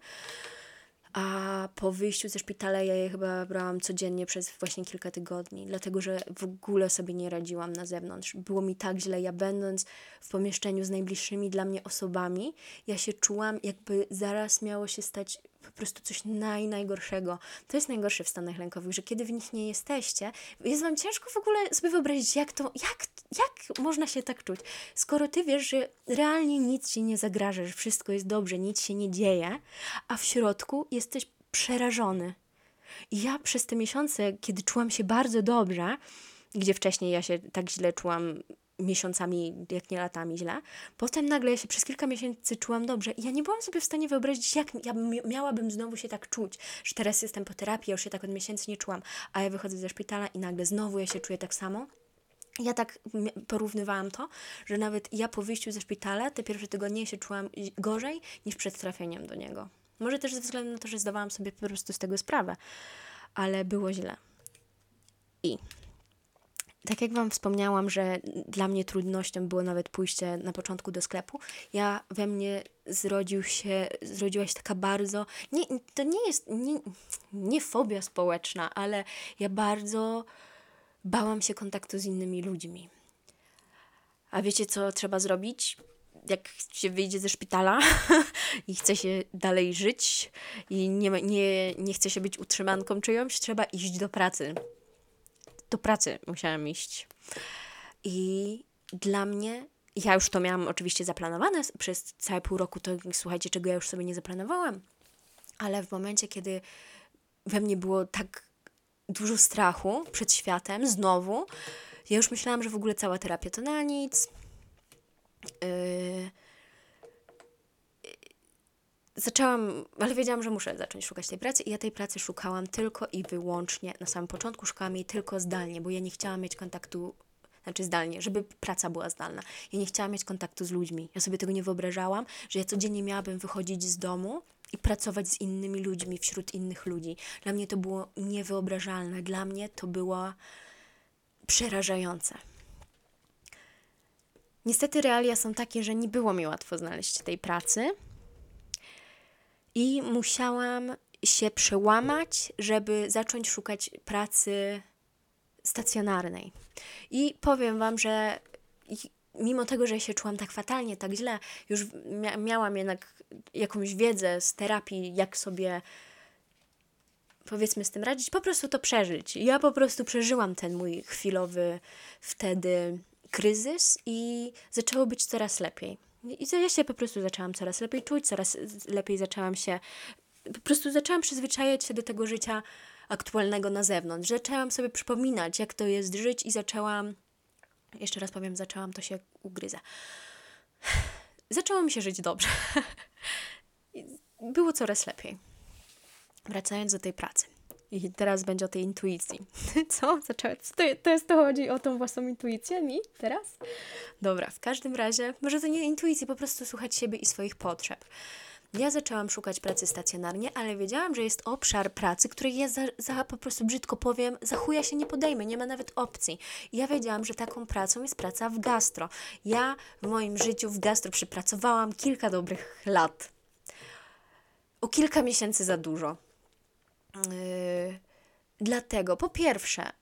A po wyjściu ze szpitala ja je chyba brałam codziennie przez właśnie kilka tygodni, dlatego że w ogóle sobie nie radziłam na zewnątrz. Było mi tak źle. Ja będąc w pomieszczeniu z najbliższymi dla mnie osobami, ja się czułam, jakby zaraz miało się stać po prostu coś naj, najgorszego. To jest najgorsze w stanach lękowych, że kiedy w nich nie jesteście, jest wam ciężko w ogóle sobie wyobrazić, jak to, jak, jak można się tak czuć. Skoro ty wiesz, że realnie nic ci nie zagraża, że wszystko jest dobrze, nic się nie dzieje, a w środku jesteś przerażony. I ja przez te miesiące, kiedy czułam się bardzo dobrze, gdzie wcześniej ja się tak źle czułam miesiącami, jak nie latami źle. Potem nagle ja się przez kilka miesięcy czułam dobrze i ja nie byłam sobie w stanie wyobrazić, jak ja miałabym znowu się tak czuć, że teraz jestem po terapii, ja już się tak od miesięcy nie czułam, a ja wychodzę ze szpitala i nagle znowu ja się czuję tak samo. Ja tak porównywałam to, że nawet ja po wyjściu ze szpitala te pierwsze tygodnie się czułam gorzej niż przed trafieniem do niego. Może też ze względu na to, że zdawałam sobie po prostu z tego sprawę, ale było źle. I tak jak Wam wspomniałam, że dla mnie trudnością było nawet pójście na początku do sklepu, ja we mnie zrodził się, zrodziła się taka bardzo, nie, to nie jest, nie, nie fobia społeczna, ale ja bardzo bałam się kontaktu z innymi ludźmi. A wiecie, co trzeba zrobić? Jak się wyjdzie ze szpitala *laughs* i chce się dalej żyć i nie, nie, nie chce się być utrzymanką czyjąś, trzeba iść do pracy do pracy musiałam iść. I dla mnie, ja już to miałam oczywiście zaplanowane przez całe pół roku, to słuchajcie, czego ja już sobie nie zaplanowałam, ale w momencie, kiedy we mnie było tak dużo strachu przed światem, znowu, ja już myślałam, że w ogóle cała terapia to na nic. Yy, zaczęłam, ale wiedziałam, że muszę zacząć szukać tej pracy i ja tej pracy szukałam tylko i wyłącznie, na samym początku szukałam jej tylko zdalnie, bo ja nie chciałam mieć kontaktu, znaczy zdalnie, żeby praca była zdalna. Ja nie chciałam mieć kontaktu z ludźmi. Ja sobie tego nie wyobrażałam, że ja codziennie miałabym wychodzić z domu i pracować z innymi ludźmi, wśród innych ludzi. Dla mnie to było niewyobrażalne. Dla mnie to było przerażające. Niestety realia są takie, że nie było mi łatwo znaleźć tej pracy i musiałam się przełamać, żeby zacząć szukać pracy stacjonarnej. I powiem Wam, że mimo tego, że się czułam tak fatalnie, tak źle, już mia miałam jednak jakąś wiedzę z terapii, jak sobie powiedzmy z tym radzić, po prostu to przeżyć. Ja po prostu przeżyłam ten mój chwilowy wtedy kryzys i zaczęło być coraz lepiej. I ja się po prostu zaczęłam coraz lepiej czuć, coraz lepiej zaczęłam się, po prostu zaczęłam przyzwyczajać się do tego życia aktualnego na zewnątrz. Zaczęłam sobie przypominać, jak to jest żyć i zaczęłam, jeszcze raz powiem, zaczęłam, to się ugryza. Zaczęło mi się żyć dobrze. *laughs* Było coraz lepiej. Wracając do tej pracy. I teraz będzie o tej intuicji. *laughs* Co? Zaczęła. To, jest to chodzi o tą własną intuicję mi teraz? Dobra, w każdym razie, może to nie intuicji, po prostu słuchać siebie i swoich potrzeb. Ja zaczęłam szukać pracy stacjonarnie, ale wiedziałam, że jest obszar pracy, której ja za, za, po prostu brzydko powiem, za chuja się nie podejmę, nie ma nawet opcji. I ja wiedziałam, że taką pracą jest praca w gastro. Ja w moim życiu w gastro przepracowałam kilka dobrych lat. O kilka miesięcy za dużo. Yy, dlatego, po pierwsze,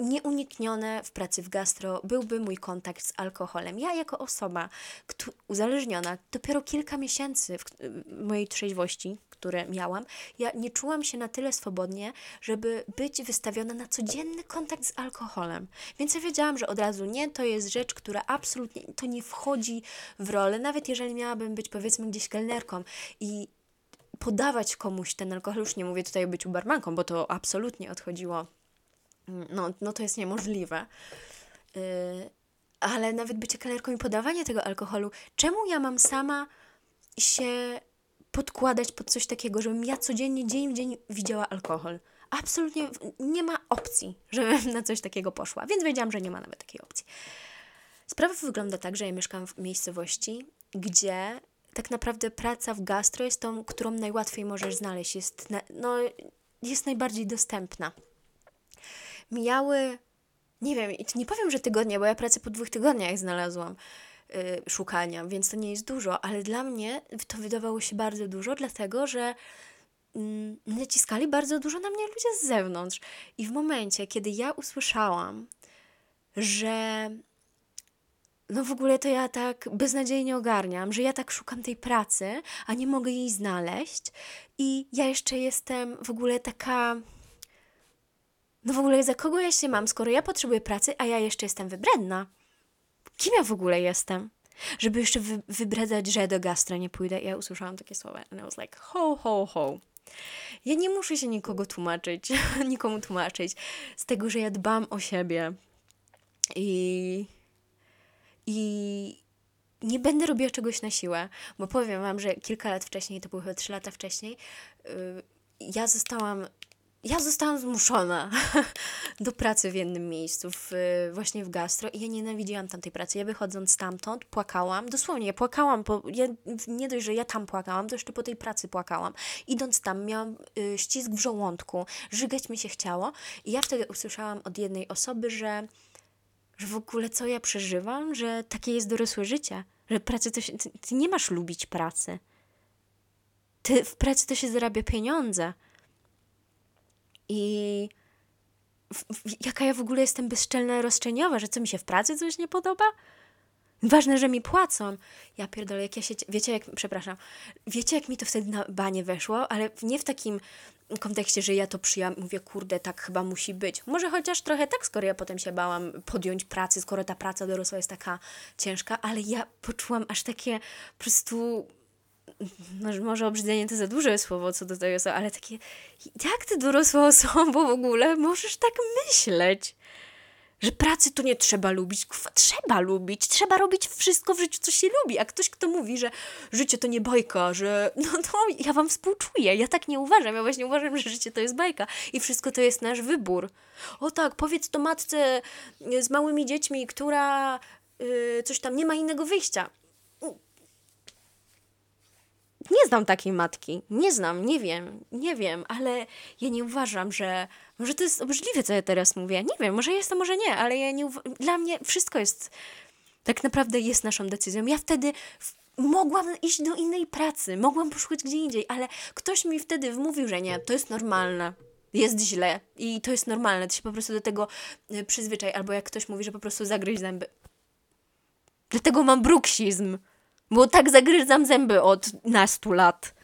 nieuniknione w pracy w gastro byłby mój kontakt z alkoholem. Ja jako osoba uzależniona, dopiero kilka miesięcy w mojej trzeźwości, które miałam, ja nie czułam się na tyle swobodnie, żeby być wystawiona na codzienny kontakt z alkoholem. Więc ja wiedziałam, że od razu nie, to jest rzecz, która absolutnie to nie wchodzi w rolę, nawet jeżeli miałabym być powiedzmy gdzieś kelnerką i podawać komuś ten alkohol, już nie mówię tutaj o byciu barmanką, bo to absolutnie odchodziło, no, no to jest niemożliwe. Yy, ale nawet bycie kelnerką i podawanie tego alkoholu, czemu ja mam sama się podkładać pod coś takiego, żebym ja codziennie, dzień w dzień widziała alkohol? Absolutnie nie ma opcji, *laughs* żebym na coś takiego poszła, więc wiedziałam, że nie ma nawet takiej opcji. Sprawa wygląda tak, że ja mieszkam w miejscowości, gdzie tak naprawdę praca w gastro jest tą, którą najłatwiej możesz znaleźć, jest, na, no, jest najbardziej dostępna. Mijały, nie wiem, nie powiem, że tygodnie, bo ja pracę po dwóch tygodniach znalazłam yy, szukania, więc to nie jest dużo, ale dla mnie to wydawało się bardzo dużo, dlatego że yy, naciskali bardzo dużo na mnie ludzie z zewnątrz. I w momencie, kiedy ja usłyszałam, że no w ogóle to ja tak beznadziejnie ogarniam, że ja tak szukam tej pracy, a nie mogę jej znaleźć i ja jeszcze jestem w ogóle taka... No w ogóle za kogo ja się mam, skoro ja potrzebuję pracy, a ja jeszcze jestem wybredna? Kim ja w ogóle jestem? Żeby jeszcze wy wybredzać, że do gastra nie pójdę. Ja usłyszałam takie słowa and I was like, ho, ho, ho. Ja nie muszę się nikogo tłumaczyć, *laughs* nikomu tłumaczyć z tego, że ja dbam o siebie i i nie będę robiła czegoś na siłę, bo powiem Wam, że kilka lat wcześniej, to było chyba trzy lata wcześniej, yy, ja zostałam ja zostałam zmuszona *laughs* do pracy w jednym miejscu, w, właśnie w gastro i ja nienawidziłam tamtej pracy. Ja wychodząc stamtąd płakałam, dosłownie ja płakałam, bo ja, nie dość, że ja tam płakałam, to jeszcze po tej pracy płakałam. Idąc tam miałam y, ścisk w żołądku, żygać mi się chciało i ja wtedy usłyszałam od jednej osoby, że że w ogóle co ja przeżywam, że takie jest dorosłe życie, że pracy to się, ty, ty nie masz lubić pracy. Ty, w pracy to się zarabia pieniądze. I w, w, jaka ja w ogóle jestem bezczelna, roszczeniowa, że co mi się w pracy coś nie podoba? Ważne, że mi płacą. Ja pierdolę, jak ja się... Wiecie, jak... Przepraszam. Wiecie, jak mi to wtedy na banie weszło? Ale nie w takim kontekście, że ja to przyjęłam mówię, kurde, tak chyba musi być. Może chociaż trochę tak, skoro ja potem się bałam podjąć pracy, skoro ta praca dorosła jest taka ciężka, ale ja poczułam aż takie po prostu no, może obrzydzenie to za duże słowo co do tej osoby, ale takie, jak ty dorosła osoba w ogóle możesz tak myśleć? Że pracy to nie trzeba lubić. Trzeba lubić, trzeba robić wszystko w życiu, co się lubi. A ktoś, kto mówi, że życie to nie bajka, że *laughs* no to ja wam współczuję. Ja tak nie uważam. Ja właśnie uważam, że życie to jest bajka i wszystko to jest nasz wybór. O tak, powiedz to matce z małymi dziećmi, która yy, coś tam nie ma innego wyjścia. Nie znam takiej matki. Nie znam, nie wiem, nie wiem, ale ja nie uważam, że. Może to jest obrzydliwe, co ja teraz mówię. Nie wiem, może jest to, może nie, ale ja nie uwa- Dla mnie wszystko jest. Tak naprawdę jest naszą decyzją. Ja wtedy mogłam iść do innej pracy, mogłam poszukać gdzie indziej, ale ktoś mi wtedy wmówił, że nie, to jest normalne. Jest źle i to jest normalne, ty się po prostu do tego y, przyzwyczaj, albo jak ktoś mówi, że po prostu zagryź zęby. Dlatego mam bruksizm. Bo tak zagryzam zęby od nastu lat.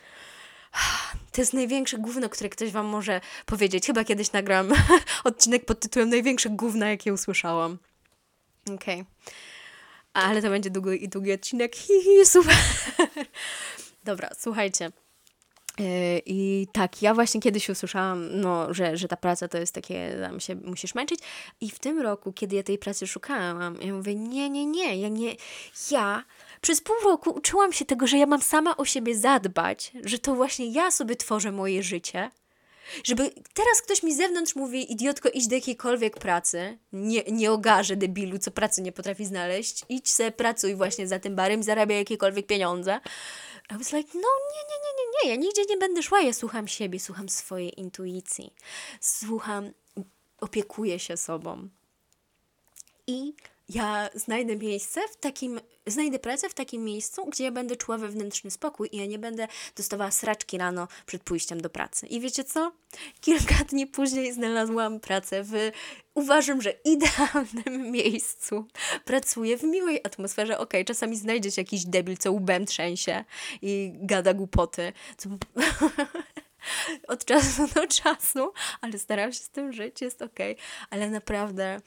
To jest największe gówno, które ktoś wam może powiedzieć. Chyba kiedyś nagram *laughs* odcinek pod tytułem Największe gówno, jakie usłyszałam. Okej. Okay. Ale to będzie długi i długi odcinek. *laughs* Hihi, super. Dobra, słuchajcie. Yy, I tak, ja właśnie kiedyś usłyszałam, no, że, że ta praca to jest takie, tam się musisz męczyć. I w tym roku, kiedy ja tej pracy szukałam, ja mówię, nie, nie, nie, ja nie, ja przez pół roku uczyłam się tego, że ja mam sama o siebie zadbać, że to właśnie ja sobie tworzę moje życie. Żeby teraz ktoś mi z zewnątrz mówi, idiotko, idź do jakiejkolwiek pracy, nie, nie ogarze debilu, co pracy nie potrafi znaleźć, idź se, pracuj właśnie za tym barem, zarabiaj jakiekolwiek pieniądze. I was like, no nie, nie, nie, nie, nie, ja nigdzie nie będę szła, ja słucham siebie, słucham swojej intuicji, słucham, opiekuję się sobą. I ja znajdę miejsce w takim, znajdę pracę w takim miejscu, gdzie ja będę czuła wewnętrzny spokój i ja nie będę dostawała sraczki rano przed pójściem do pracy. I wiecie co? Kilka dni później znalazłam pracę w, uważam, że idealnym *laughs* miejscu. Pracuję w miłej atmosferze. Okay, czasami znajdziesz jakiś debil, co łbem trzęsie i gada głupoty. Co... *laughs* Od czasu do czasu, ale staram się z tym żyć, jest. Okay. Ale naprawdę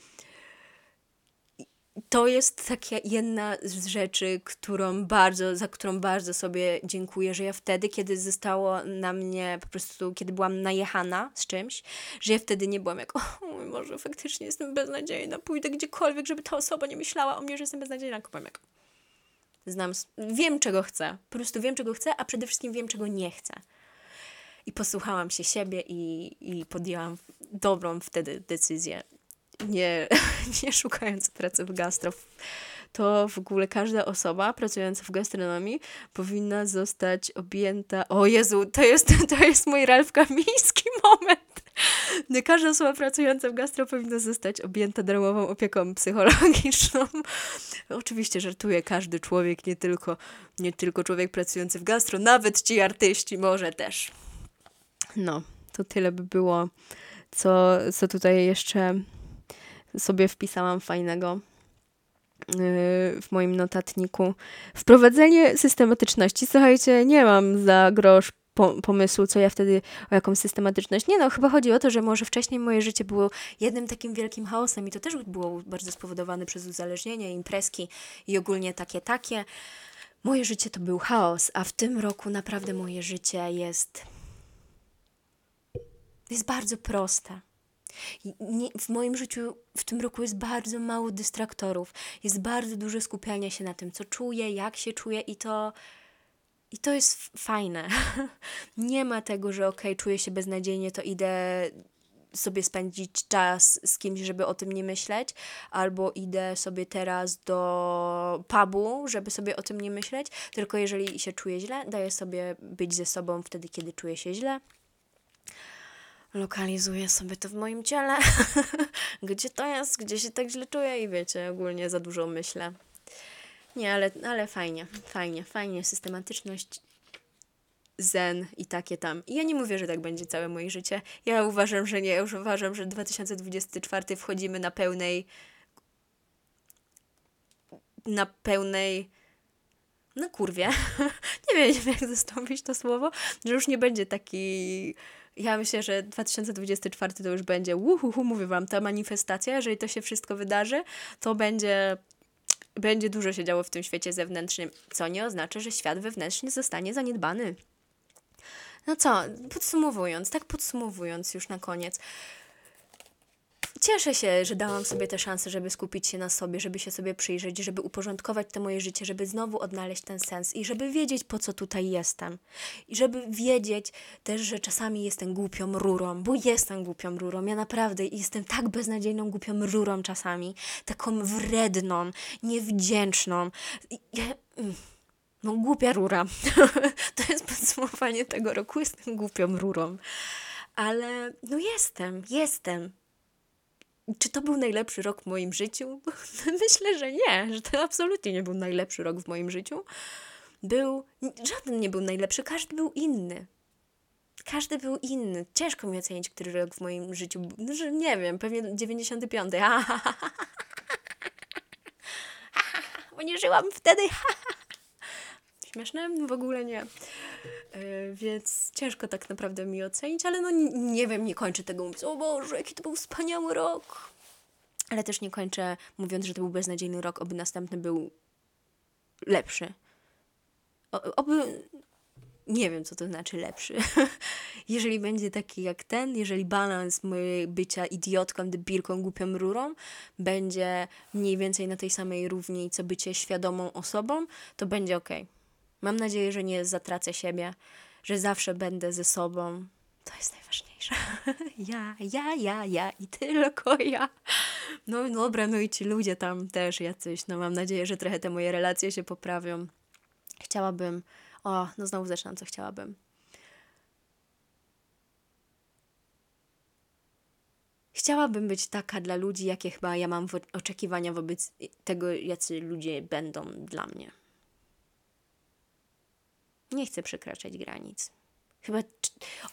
to jest taka jedna z rzeczy, którą bardzo, za którą bardzo sobie dziękuję, że ja wtedy, kiedy zostało na mnie po prostu, kiedy byłam najechana z czymś, że ja wtedy nie byłam jak, o mój Boże, faktycznie jestem beznadziejna, pójdę gdziekolwiek, żeby ta osoba nie myślała o mnie, że jestem beznadziejna, kupam jak znam, wiem czego chcę, po prostu wiem czego chcę, a przede wszystkim wiem czego nie chcę. I posłuchałam się siebie i, i podjęłam dobrą wtedy decyzję nie, *laughs* nie szukając pracy w gastro, to w ogóle każda osoba pracująca w gastronomii powinna zostać objęta. O Jezu, to jest, *laughs* to jest mój Ralf Kamiński *laughs* moment. Nie każda osoba pracująca w gastro powinna zostać objęta darmową opieką psychologiczną. Oczywiście żartuję, każdy człowiek, nie tylko, nie tylko człowiek pracujący w gastro, nawet ci artyści może też. No, to tyle by było, co, co tutaj jeszcze sobie wpisałam fajnego y, w moim notatniku. Wprowadzenie systematyczności. Słuchajcie, nie mam za grosz pomysłu, co ja wtedy, o jaką systematyczność. Nie no, chyba chodzi o to, że może wcześniej moje życie było jednym takim wielkim chaosem i to też było bardzo spowodowane przez uzależnienie, imprezki i ogólnie takie, takie. Moje życie to był chaos, a w tym roku naprawdę moje życie jest jest bardzo proste. Nie, w moim życiu w tym roku jest bardzo mało dystraktorów. Jest bardzo dużo skupiania się na tym, co czuję, jak się czuję i to. I to jest fajne. *laughs* nie ma tego, że okej, okay, czuję się beznadziejnie, to idę sobie spędzić czas z kimś, żeby o tym nie myśleć, albo idę sobie teraz do pubu, żeby sobie o tym nie myśleć, tylko jeżeli się czuję źle, daję sobie być ze sobą wtedy, kiedy czuję się źle lokalizuję sobie to w moim ciele, *laughs* gdzie to jest, gdzie się tak źle czuję i wiecie, ogólnie za dużo myślę. Nie, ale, ale fajnie, fajnie, fajnie, systematyczność, zen i takie tam. I ja nie mówię, że tak będzie całe moje życie. Ja uważam, że nie. Ja już uważam, że 2024 wchodzimy na pełnej na pełnej no kurwie. *laughs* nie wiem, jak zastąpić to słowo, że już nie będzie taki ja myślę, że 2024 to już będzie, uhuhu, mówię Wam, ta manifestacja, jeżeli to się wszystko wydarzy, to będzie, będzie dużo się działo w tym świecie zewnętrznym, co nie oznacza, że świat wewnętrzny zostanie zaniedbany. No co, podsumowując, tak podsumowując już na koniec, Cieszę się, że dałam sobie tę szansę, żeby skupić się na sobie, żeby się sobie przyjrzeć, żeby uporządkować to moje życie, żeby znowu odnaleźć ten sens i żeby wiedzieć, po co tutaj jestem. I żeby wiedzieć też, że czasami jestem głupią rurą, bo jestem głupią rurą. Ja naprawdę jestem tak beznadziejną głupią rurą czasami, taką wredną, niewdzięczną. Ja, mm, no głupia rura. *laughs* to jest podsumowanie tego roku. Jestem głupią rurą. Ale no jestem, jestem. Czy to był najlepszy rok w moim życiu? *laughs* Myślę, że nie, że to absolutnie nie był najlepszy rok w moim życiu. Był, żaden nie był najlepszy, każdy był inny. Każdy był inny. Ciężko mi ocenić, który rok w moim życiu. No, że nie wiem, pewnie 95. *laughs* Bo nie żyłam wtedy. *laughs* Śmieszne? W ogóle nie. Yy, więc ciężko tak naprawdę mi ocenić, ale no nie, wiem, nie kończę tego mówiąc, o Boże, jaki to był wspaniały rok. Ale też nie kończę mówiąc, że to był beznadziejny rok, oby następny był lepszy. Oby... Nie wiem, co to znaczy lepszy. *laughs* jeżeli będzie taki jak ten, jeżeli balans mojego bycia idiotką, debilką, głupią rurą będzie mniej więcej na tej samej równi, co bycie świadomą osobą, to będzie ok. Mam nadzieję, że nie zatracę siebie, że zawsze będę ze sobą. To jest najważniejsze. *laughs* ja, ja, ja, ja i tylko ja. No dobra, no i ci ludzie tam też jacyś. No mam nadzieję, że trochę te moje relacje się poprawią. Chciałabym. O, no znowu zaczynam, co chciałabym. Chciałabym być taka dla ludzi, jakie chyba ja mam oczekiwania wobec tego, jacy ludzie będą dla mnie. Nie chcę przekraczać granic. Chyba.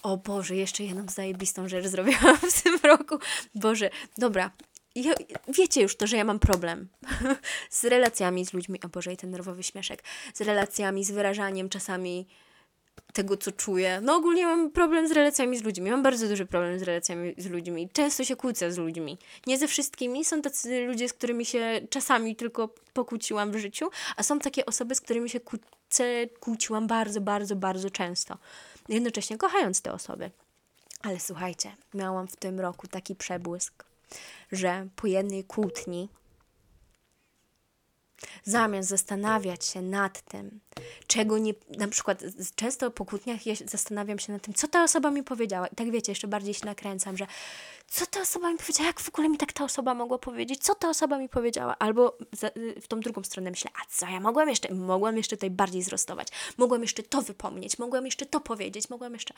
O Boże, jeszcze jedną zajebistą rzecz zrobiłam w tym roku. Boże, dobra. Ja, wiecie już to, że ja mam problem z relacjami z ludźmi. O Boże, i ten nerwowy śmieszek. Z relacjami, z wyrażaniem czasami tego, co czuję. No ogólnie mam problem z relacjami z ludźmi. Mam bardzo duży problem z relacjami z ludźmi. Często się kłócę z ludźmi. Nie ze wszystkimi. Są tacy ludzie, z którymi się czasami tylko pokłóciłam w życiu, a są takie osoby, z którymi się kłócę, kłóciłam bardzo, bardzo, bardzo często. Jednocześnie kochając te osoby. Ale słuchajcie, miałam w tym roku taki przebłysk, że po jednej kłótni Zamiast zastanawiać się nad tym, czego nie. Na przykład często po kłótniach ja zastanawiam się nad tym, co ta osoba mi powiedziała. I tak wiecie, jeszcze bardziej się nakręcam, że co ta osoba mi powiedziała, jak w ogóle mi tak ta osoba mogła powiedzieć, co ta osoba mi powiedziała. Albo w tą drugą stronę myślę, a co ja mogłam jeszcze? Mogłam jeszcze tutaj bardziej zrostować, mogłam jeszcze to wypomnieć, mogłam jeszcze to powiedzieć, mogłam jeszcze.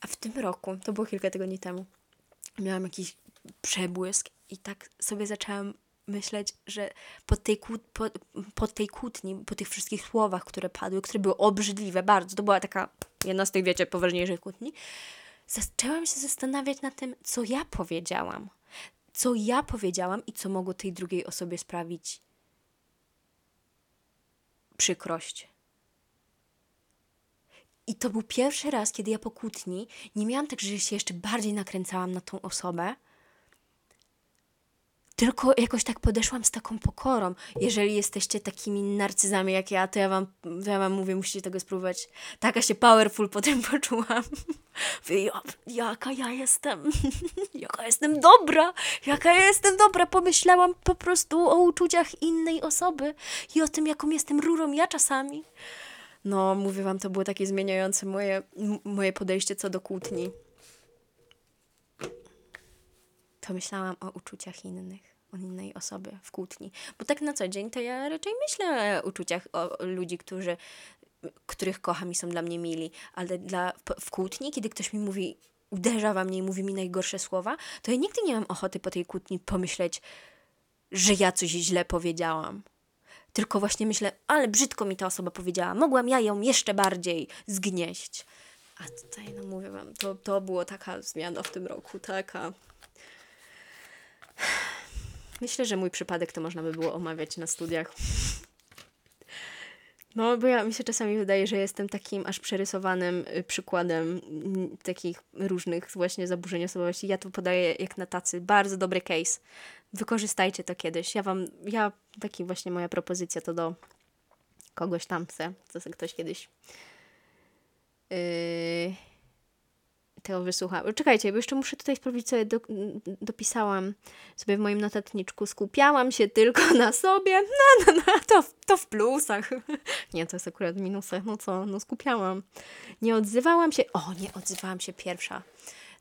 A w tym roku, to było kilka tygodni temu, miałam jakiś przebłysk i tak sobie zaczęłam myśleć, że po tej, po, po tej kłótni, po tych wszystkich słowach, które padły, które były obrzydliwe bardzo, to była taka jedna z tych, wiecie, poważniejszych kłótni, zaczęłam się zastanawiać nad tym, co ja powiedziałam. Co ja powiedziałam i co mogło tej drugiej osobie sprawić przykrość. I to był pierwszy raz, kiedy ja po kłótni nie miałam tak, że się jeszcze bardziej nakręcałam na tą osobę, tylko jakoś tak podeszłam z taką pokorą. Jeżeli jesteście takimi narcyzami jak ja, to ja wam, ja wam mówię, musicie tego spróbować. Taka się powerful potem *laughs* poczułam. Ja, jaka ja jestem, *laughs* jaka jestem dobra, jaka ja jestem dobra. Pomyślałam po prostu o uczuciach innej osoby i o tym, jaką jestem rurą ja czasami. No, mówię wam, to było takie zmieniające moje, moje podejście co do kłótni. To myślałam o uczuciach innych o innej osoby w kłótni. Bo tak na co dzień to ja raczej myślę o uczuciach o, ludzi, którzy, których kocham i są dla mnie mili, ale dla, w kłótni, kiedy ktoś mi mówi, uderza we mnie i mówi mi najgorsze słowa, to ja nigdy nie mam ochoty po tej kłótni pomyśleć, że ja coś źle powiedziałam. Tylko właśnie myślę, ale brzydko mi ta osoba powiedziała, mogłam ja ją jeszcze bardziej zgnieść. A tutaj, no mówię wam, to, to było taka zmiana w tym roku, taka Myślę, że mój przypadek to można by było omawiać na studiach. No, bo ja mi się czasami wydaje, że jestem takim aż przerysowanym y, przykładem mm, takich różnych właśnie zaburzeń osobowości. Ja to podaję jak na tacy. Bardzo dobry case. Wykorzystajcie to kiedyś. Ja wam, ja, taki właśnie moja propozycja to do kogoś tam se, co ktoś kiedyś yy, tego wysłuchał. Czekajcie, bo jeszcze muszę tutaj sprawdzić, co ja do, dopisałam sobie w moim notatniczku. Skupiałam się tylko na sobie. No, no, no, to, to w plusach. *laughs* Nie, to jest akurat w minusach. No co, no skupiałam. Nie odzywałam się. O, nie odzywałam się pierwsza.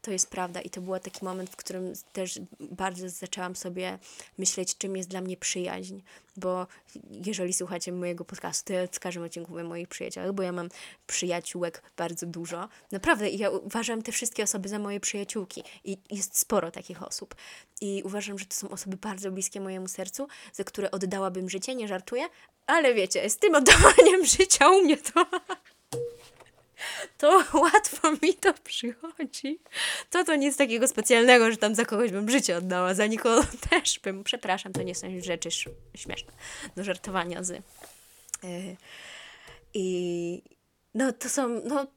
To jest prawda i to był taki moment, w którym też bardzo zaczęłam sobie myśleć, czym jest dla mnie przyjaźń, bo jeżeli słuchacie mojego podcastu, to ja w każdym odcinku mówię o moich przyjaciołach, bo ja mam przyjaciółek bardzo dużo. Naprawdę, ja uważam te wszystkie osoby za moje przyjaciółki i jest sporo takich osób. I uważam, że to są osoby bardzo bliskie mojemu sercu, za które oddałabym życie, nie żartuję, ale wiecie, z tym oddawaniem *laughs* życia u mnie to to *laughs* łatwo mi to przychodzi. To to nic takiego specjalnego, że tam za kogoś bym życie oddała, za nikogo *laughs* też bym. Przepraszam, to nie są rzeczy śmieszne do żartowania z. Yy, I no to są, no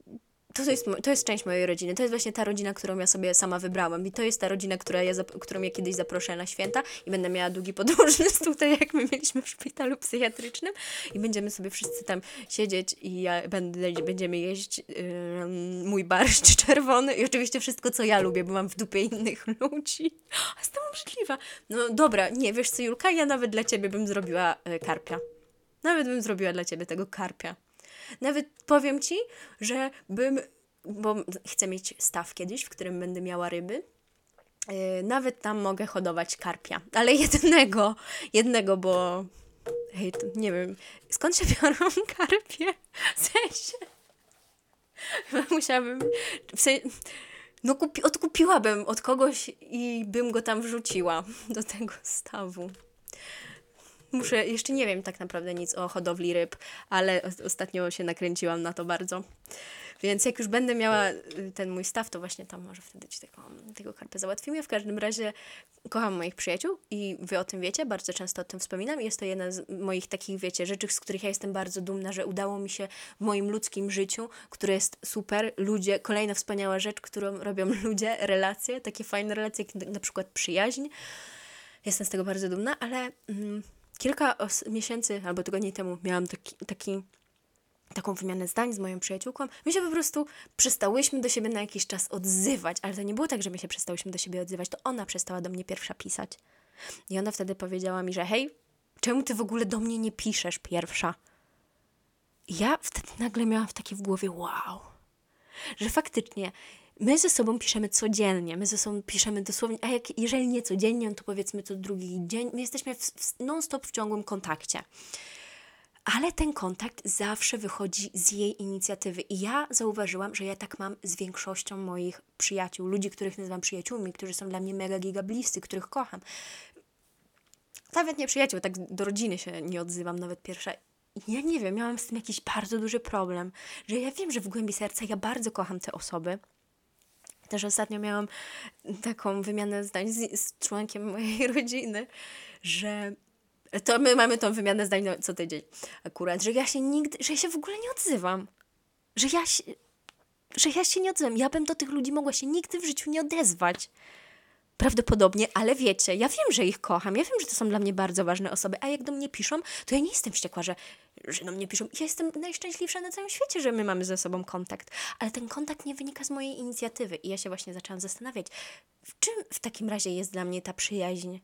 to, jest, to jest część mojej rodziny. To jest właśnie ta rodzina, którą ja sobie sama wybrałam. I to jest ta rodzina, która ja, którą ja kiedyś zaproszę na święta i będę miała długi podróżny *laughs* tutaj, jak my mieliśmy w szpitalu psychiatrycznym. I będziemy sobie wszyscy tam siedzieć i ja będę, będziemy jeść yy, mój barszcz *laughs* czerwony i oczywiście wszystko, co ja lubię, bo mam w dupie innych ludzi. *laughs* A jestem obrzydliwa. No dobra, nie, wiesz co, Julka, ja nawet dla ciebie bym zrobiła yy, karpia. Nawet bym zrobiła dla ciebie tego karpia. Nawet powiem ci, że bym, bo chcę mieć staw kiedyś, w którym będę miała ryby. Yy, nawet tam mogę hodować karpia, ale *laughs* jednego, jednego, bo hej, nie wiem, skąd się biorą *laughs* karpie? W sensie, *laughs* musiałabym, w sensie, no kupi, odkupiłabym od kogoś i bym go tam wrzuciła do tego stawu. Muszę, jeszcze nie wiem tak naprawdę nic o hodowli ryb, ale ostatnio się nakręciłam na to bardzo. Więc jak już będę miała y, ten mój staw, to właśnie tam może wtedy ci tego, tego karpę załatwimy. W każdym razie kocham moich przyjaciół i wy o tym wiecie, bardzo często o tym wspominam. Jest to jedna z moich takich, wiecie, rzeczy, z których ja jestem bardzo dumna, że udało mi się w moim ludzkim życiu, które jest super. Ludzie, kolejna wspaniała rzecz, którą robią *laughs* ludzie, relacje, takie fajne relacje, jak na przykład przyjaźń. Jestem z tego bardzo dumna, ale... Mm, kilka miesięcy albo tygodni temu miałam taki, taki, taką wymianę zdań z moją przyjaciółką. My się po prostu przestałyśmy do siebie na jakiś czas odzywać, ale to nie było tak, że my się przestałyśmy do siebie odzywać, to ona przestała do mnie pierwsza pisać. I ona wtedy powiedziała mi, że hej, czemu ty w ogóle do mnie nie piszesz pierwsza? I ja wtedy nagle miałam w takie w głowie, wow, że faktycznie my ze sobą piszemy codziennie, my ze sobą piszemy dosłownie, a jak, jeżeli nie codziennie, to powiedzmy co drugi dzień, my jesteśmy non-stop w ciągłym kontakcie. Ale ten kontakt zawsze wychodzi z jej inicjatywy. I ja zauważyłam, że ja tak mam z większością moich przyjaciół, ludzi, których nazywam przyjaciółmi, którzy są dla mnie mega giga bliscy, których kocham. Nawet nie przyjaciół, tak do rodziny się nie odzywam, nawet pierwsza. Ja nie wiem, miałam z tym jakiś bardzo duży problem, że ja wiem, że w głębi serca ja bardzo kocham te osoby, też ostatnio miałam taką wymianę zdań z, z członkiem mojej *laughs* rodziny, że to my mamy tą wymianę zdań co tydzień akurat, że ja się nigdy, że ja się w ogóle nie odzywam. Że ja się, że ja się nie odzywam. Ja bym do tych ludzi mogła się nigdy w życiu nie odezwać. Prawdopodobnie, ale wiecie, ja wiem, że ich kocham, ja wiem, że to są dla mnie bardzo ważne osoby, a jak do mnie piszą, to ja nie jestem wściekła, że, że do mnie piszą. Ja jestem najszczęśliwsza na całym świecie, że my mamy ze sobą kontakt, ale ten kontakt nie wynika z mojej inicjatywy i ja się właśnie zaczęłam zastanawiać, w czym w takim razie jest dla mnie ta przyjaźń.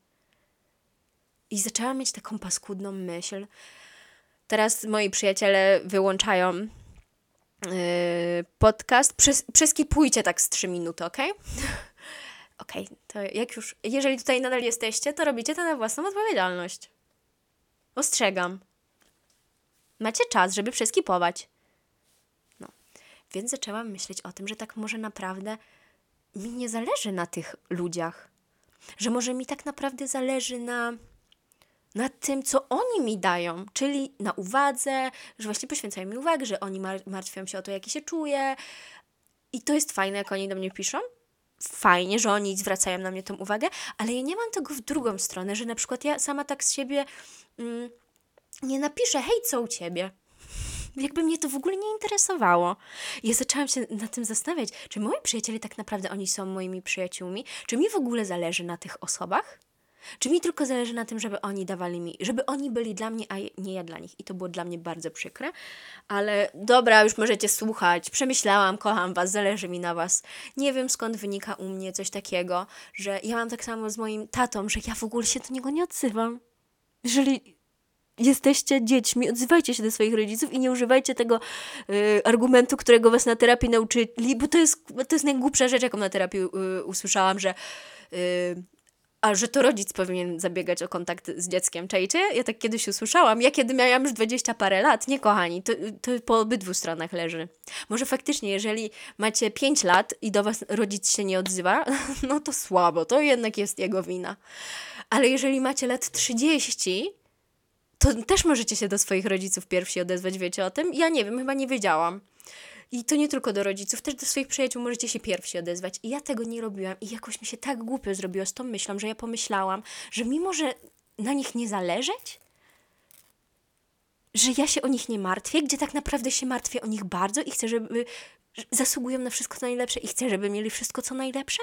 I zaczęłam mieć taką paskudną myśl. Teraz moi przyjaciele wyłączają yy, podcast. Przes przeskipujcie tak z 3 minuty, ok? Okej, okay, to jak już, jeżeli tutaj nadal jesteście, to robicie to na własną odpowiedzialność. Ostrzegam. Macie czas, żeby przeskipować. No, więc zaczęłam myśleć o tym, że tak może naprawdę mi nie zależy na tych ludziach. Że może mi tak naprawdę zależy na, na tym, co oni mi dają, czyli na uwadze, że właśnie poświęcają mi uwagę, że oni mar martwią się o to, jak się czuję. I to jest fajne, jak oni do mnie piszą, fajnie, że oni zwracają na mnie tą uwagę, ale ja nie mam tego w drugą stronę, że na przykład ja sama tak z siebie mm, nie napiszę, hej, co u ciebie? *laughs* Jakby mnie to w ogóle nie interesowało. Ja zaczęłam się nad tym zastanawiać, czy moi przyjaciele tak naprawdę oni są moimi przyjaciółmi? Czy mi w ogóle zależy na tych osobach? Czy mi tylko zależy na tym, żeby oni dawali mi, żeby oni byli dla mnie, a nie ja dla nich. I to było dla mnie bardzo przykre. Ale dobra, już możecie słuchać. Przemyślałam, kocham was, zależy mi na was. Nie wiem skąd wynika u mnie coś takiego, że ja mam tak samo z moim tatą, że ja w ogóle się do niego nie odzywam. Jeżeli jesteście dziećmi, odzywajcie się do swoich rodziców i nie używajcie tego y, argumentu, którego was na terapii nauczyli, bo to jest, to jest najgłupsza rzecz, jaką na terapii y, usłyszałam, że y, a że to rodzic powinien zabiegać o kontakt z dzieckiem. Czajcie? Ja tak kiedyś usłyszałam. Ja kiedy miałam już dwadzieścia parę lat, nie kochani, to, to po obydwu stronach leży. Może faktycznie, jeżeli macie pięć lat i do was rodzic się nie odzywa, *laughs* no to słabo, to jednak jest jego wina. Ale jeżeli macie lat 30, to też możecie się do swoich rodziców pierwsi odezwać, wiecie o tym? Ja nie wiem, chyba nie wiedziałam. I to nie tylko do rodziców, też do swoich przyjaciół możecie się pierwsi odezwać. I ja tego nie robiłam i jakoś mi się tak głupio zrobiło z tą myślą, że ja pomyślałam, że mimo, że na nich nie zależeć, że ja się o nich nie martwię, gdzie tak naprawdę się martwię o nich bardzo i chcę, żeby zasługują na wszystko co najlepsze i chcę, żeby mieli wszystko co najlepsze.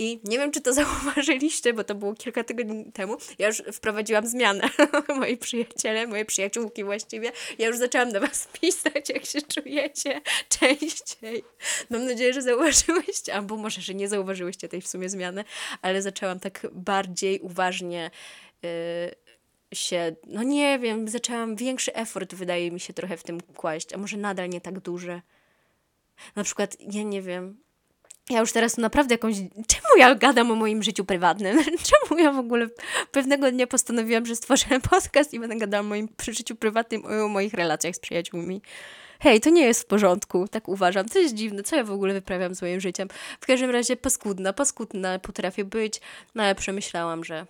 I nie wiem, czy to *laughs* zauważyliście, bo to było kilka tygodni temu. Ja już wprowadziłam zmianę. *laughs* Moi przyjaciele, moje przyjaciółki właściwie. Ja już zaczęłam do Was *laughs* pisać, jak się czujecie częściej. Mam nadzieję, że zauważyłyście, albo może, że nie zauważyłyście tej w sumie zmiany, ale zaczęłam tak bardziej uważnie. Yy, się, no nie wiem, zaczęłam większy effort, wydaje mi się, trochę w tym kłaść, a może nadal nie tak duży. Na przykład, ja nie wiem, ja już teraz naprawdę jakąś. Czemu ja gadam o moim życiu prywatnym? *laughs* Czemu ja w ogóle pewnego dnia postanowiłam, że stworzę podcast i będę gadała o moim życiu prywatnym, o moich relacjach z przyjaciółmi? Hej, to nie jest w porządku, tak uważam. To jest dziwne, co ja w ogóle wyprawiam z moim życiem. W każdym razie paskudna, paskudna potrafię być, no ale przemyślałam, że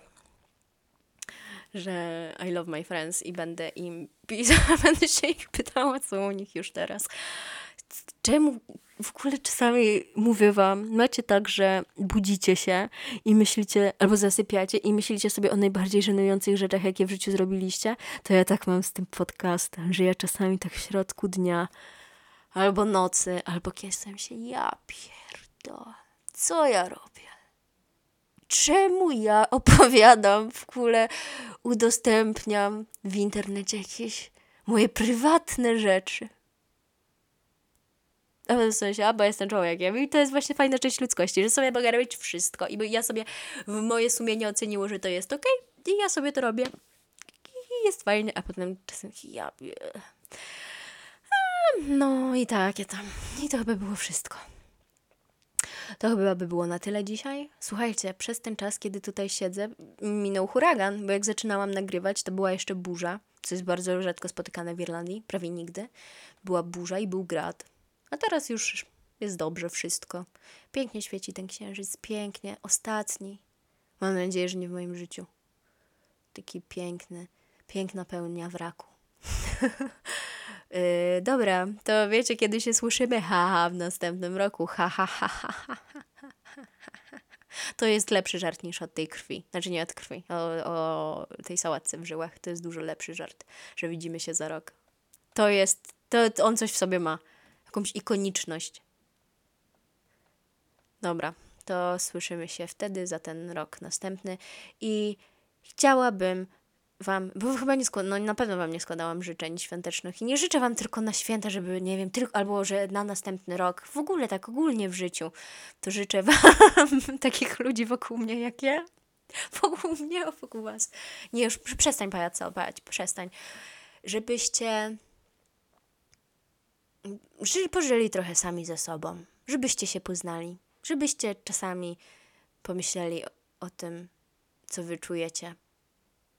że I love my friends i będę im *laughs* będę się ich pytała, co u nich już teraz czemu w ogóle czasami mówię wam, macie tak, że budzicie się i myślicie, albo zasypiacie i myślicie sobie o najbardziej żenujących rzeczach, jakie w życiu zrobiliście, to ja tak mam z tym podcastem, że ja czasami tak w środku dnia albo nocy, albo kiesem się, ja pierdolę, co ja robię? Czemu ja *laughs* opowiadam w ogóle, udostępniam w internecie jakieś moje prywatne rzeczy? *laughs* w sensie, a bo jestem człowiekiem. I to jest właśnie fajna część ludzkości, że sobie mogę robić wszystko. I ja sobie, w moje sumienie oceniło, że to jest ok, i ja sobie to robię. I jest fajnie, a potem czasem ja... No i tak, ja tam. I to chyba było wszystko. To chyba by było na tyle dzisiaj. Słuchajcie, przez ten czas, kiedy tutaj siedzę, minął huragan, bo jak zaczynałam nagrywać, to była jeszcze burza, co jest bardzo rzadko spotykane w Irlandii, prawie nigdy. Była burza i był grad. A teraz już jest dobrze wszystko. Pięknie świeci ten księżyc, pięknie, ostatni. Mam nadzieję, że nie w moim życiu. Taki piękny, piękna pełnia wraku. yy, *laughs* dobra, to wiecie, kiedy się słyszymy? Haha, w następnym roku. Ha, ha, ha, ha, ha, ha. To jest lepszy żart niż od tej krwi. Znaczy nie od krwi, o, o tej sałatce w żyłach. To jest dużo lepszy żart, że widzimy się za rok. To jest, to on coś w sobie ma jakąś ikoniczność. Dobra, to słyszymy się wtedy za ten rok następny i chciałabym Wam, bo chyba nie składam, no na pewno Wam nie składałam życzeń świątecznych i nie życzę Wam tylko na święta, żeby, nie wiem, tylko, albo że na następny rok, w ogóle tak ogólnie w życiu, to życzę *laughs* Wam takich ludzi wokół mnie jak ja, wokół mnie, wokół Was. Nie, już przestań pajacować, przestań. Żebyście żeby pożyli trochę sami ze sobą, żebyście się poznali, żebyście czasami pomyśleli o, o tym, co wy czujecie,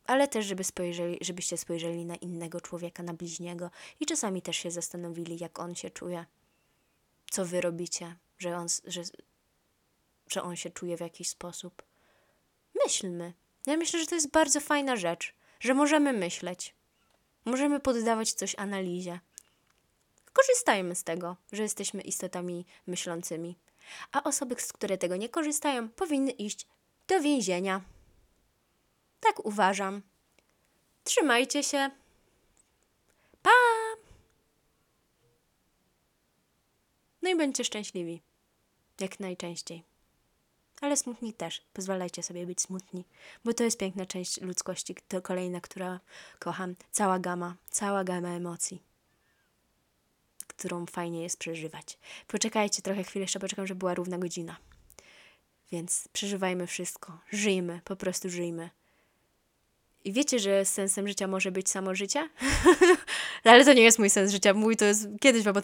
ale też, żeby spojrzeli, żebyście spojrzeli na innego człowieka, na bliźniego i czasami też się zastanowili, jak on się czuje, co wy robicie, że on, że, że on się czuje w jakiś sposób. Myślmy. Ja myślę, że to jest bardzo fajna rzecz, że możemy myśleć. Możemy poddawać coś analizie korzystajmy z tego, że jesteśmy istotami myślącymi. A osoby, z które tego nie korzystają, powinny iść do więzienia. Tak uważam. Trzymajcie się. Pa! No i bądźcie szczęśliwi. Jak najczęściej. Ale smutni też. Pozwalajcie sobie być smutni, bo to jest piękna część ludzkości. To kolejna, która kocham. Cała gama, cała gama emocji, którą fajnie jest przeżywać. Poczekajcie trochę chwilę, jeszcze poczekam, żeby była równa godzina. Więc przeżywajmy wszystko. Żyjmy, po prostu żyjmy. I wiecie, że sensem życia może być samo życie? *laughs* Ale to nie jest mój sens życia. Mój to jest kiedyś wam!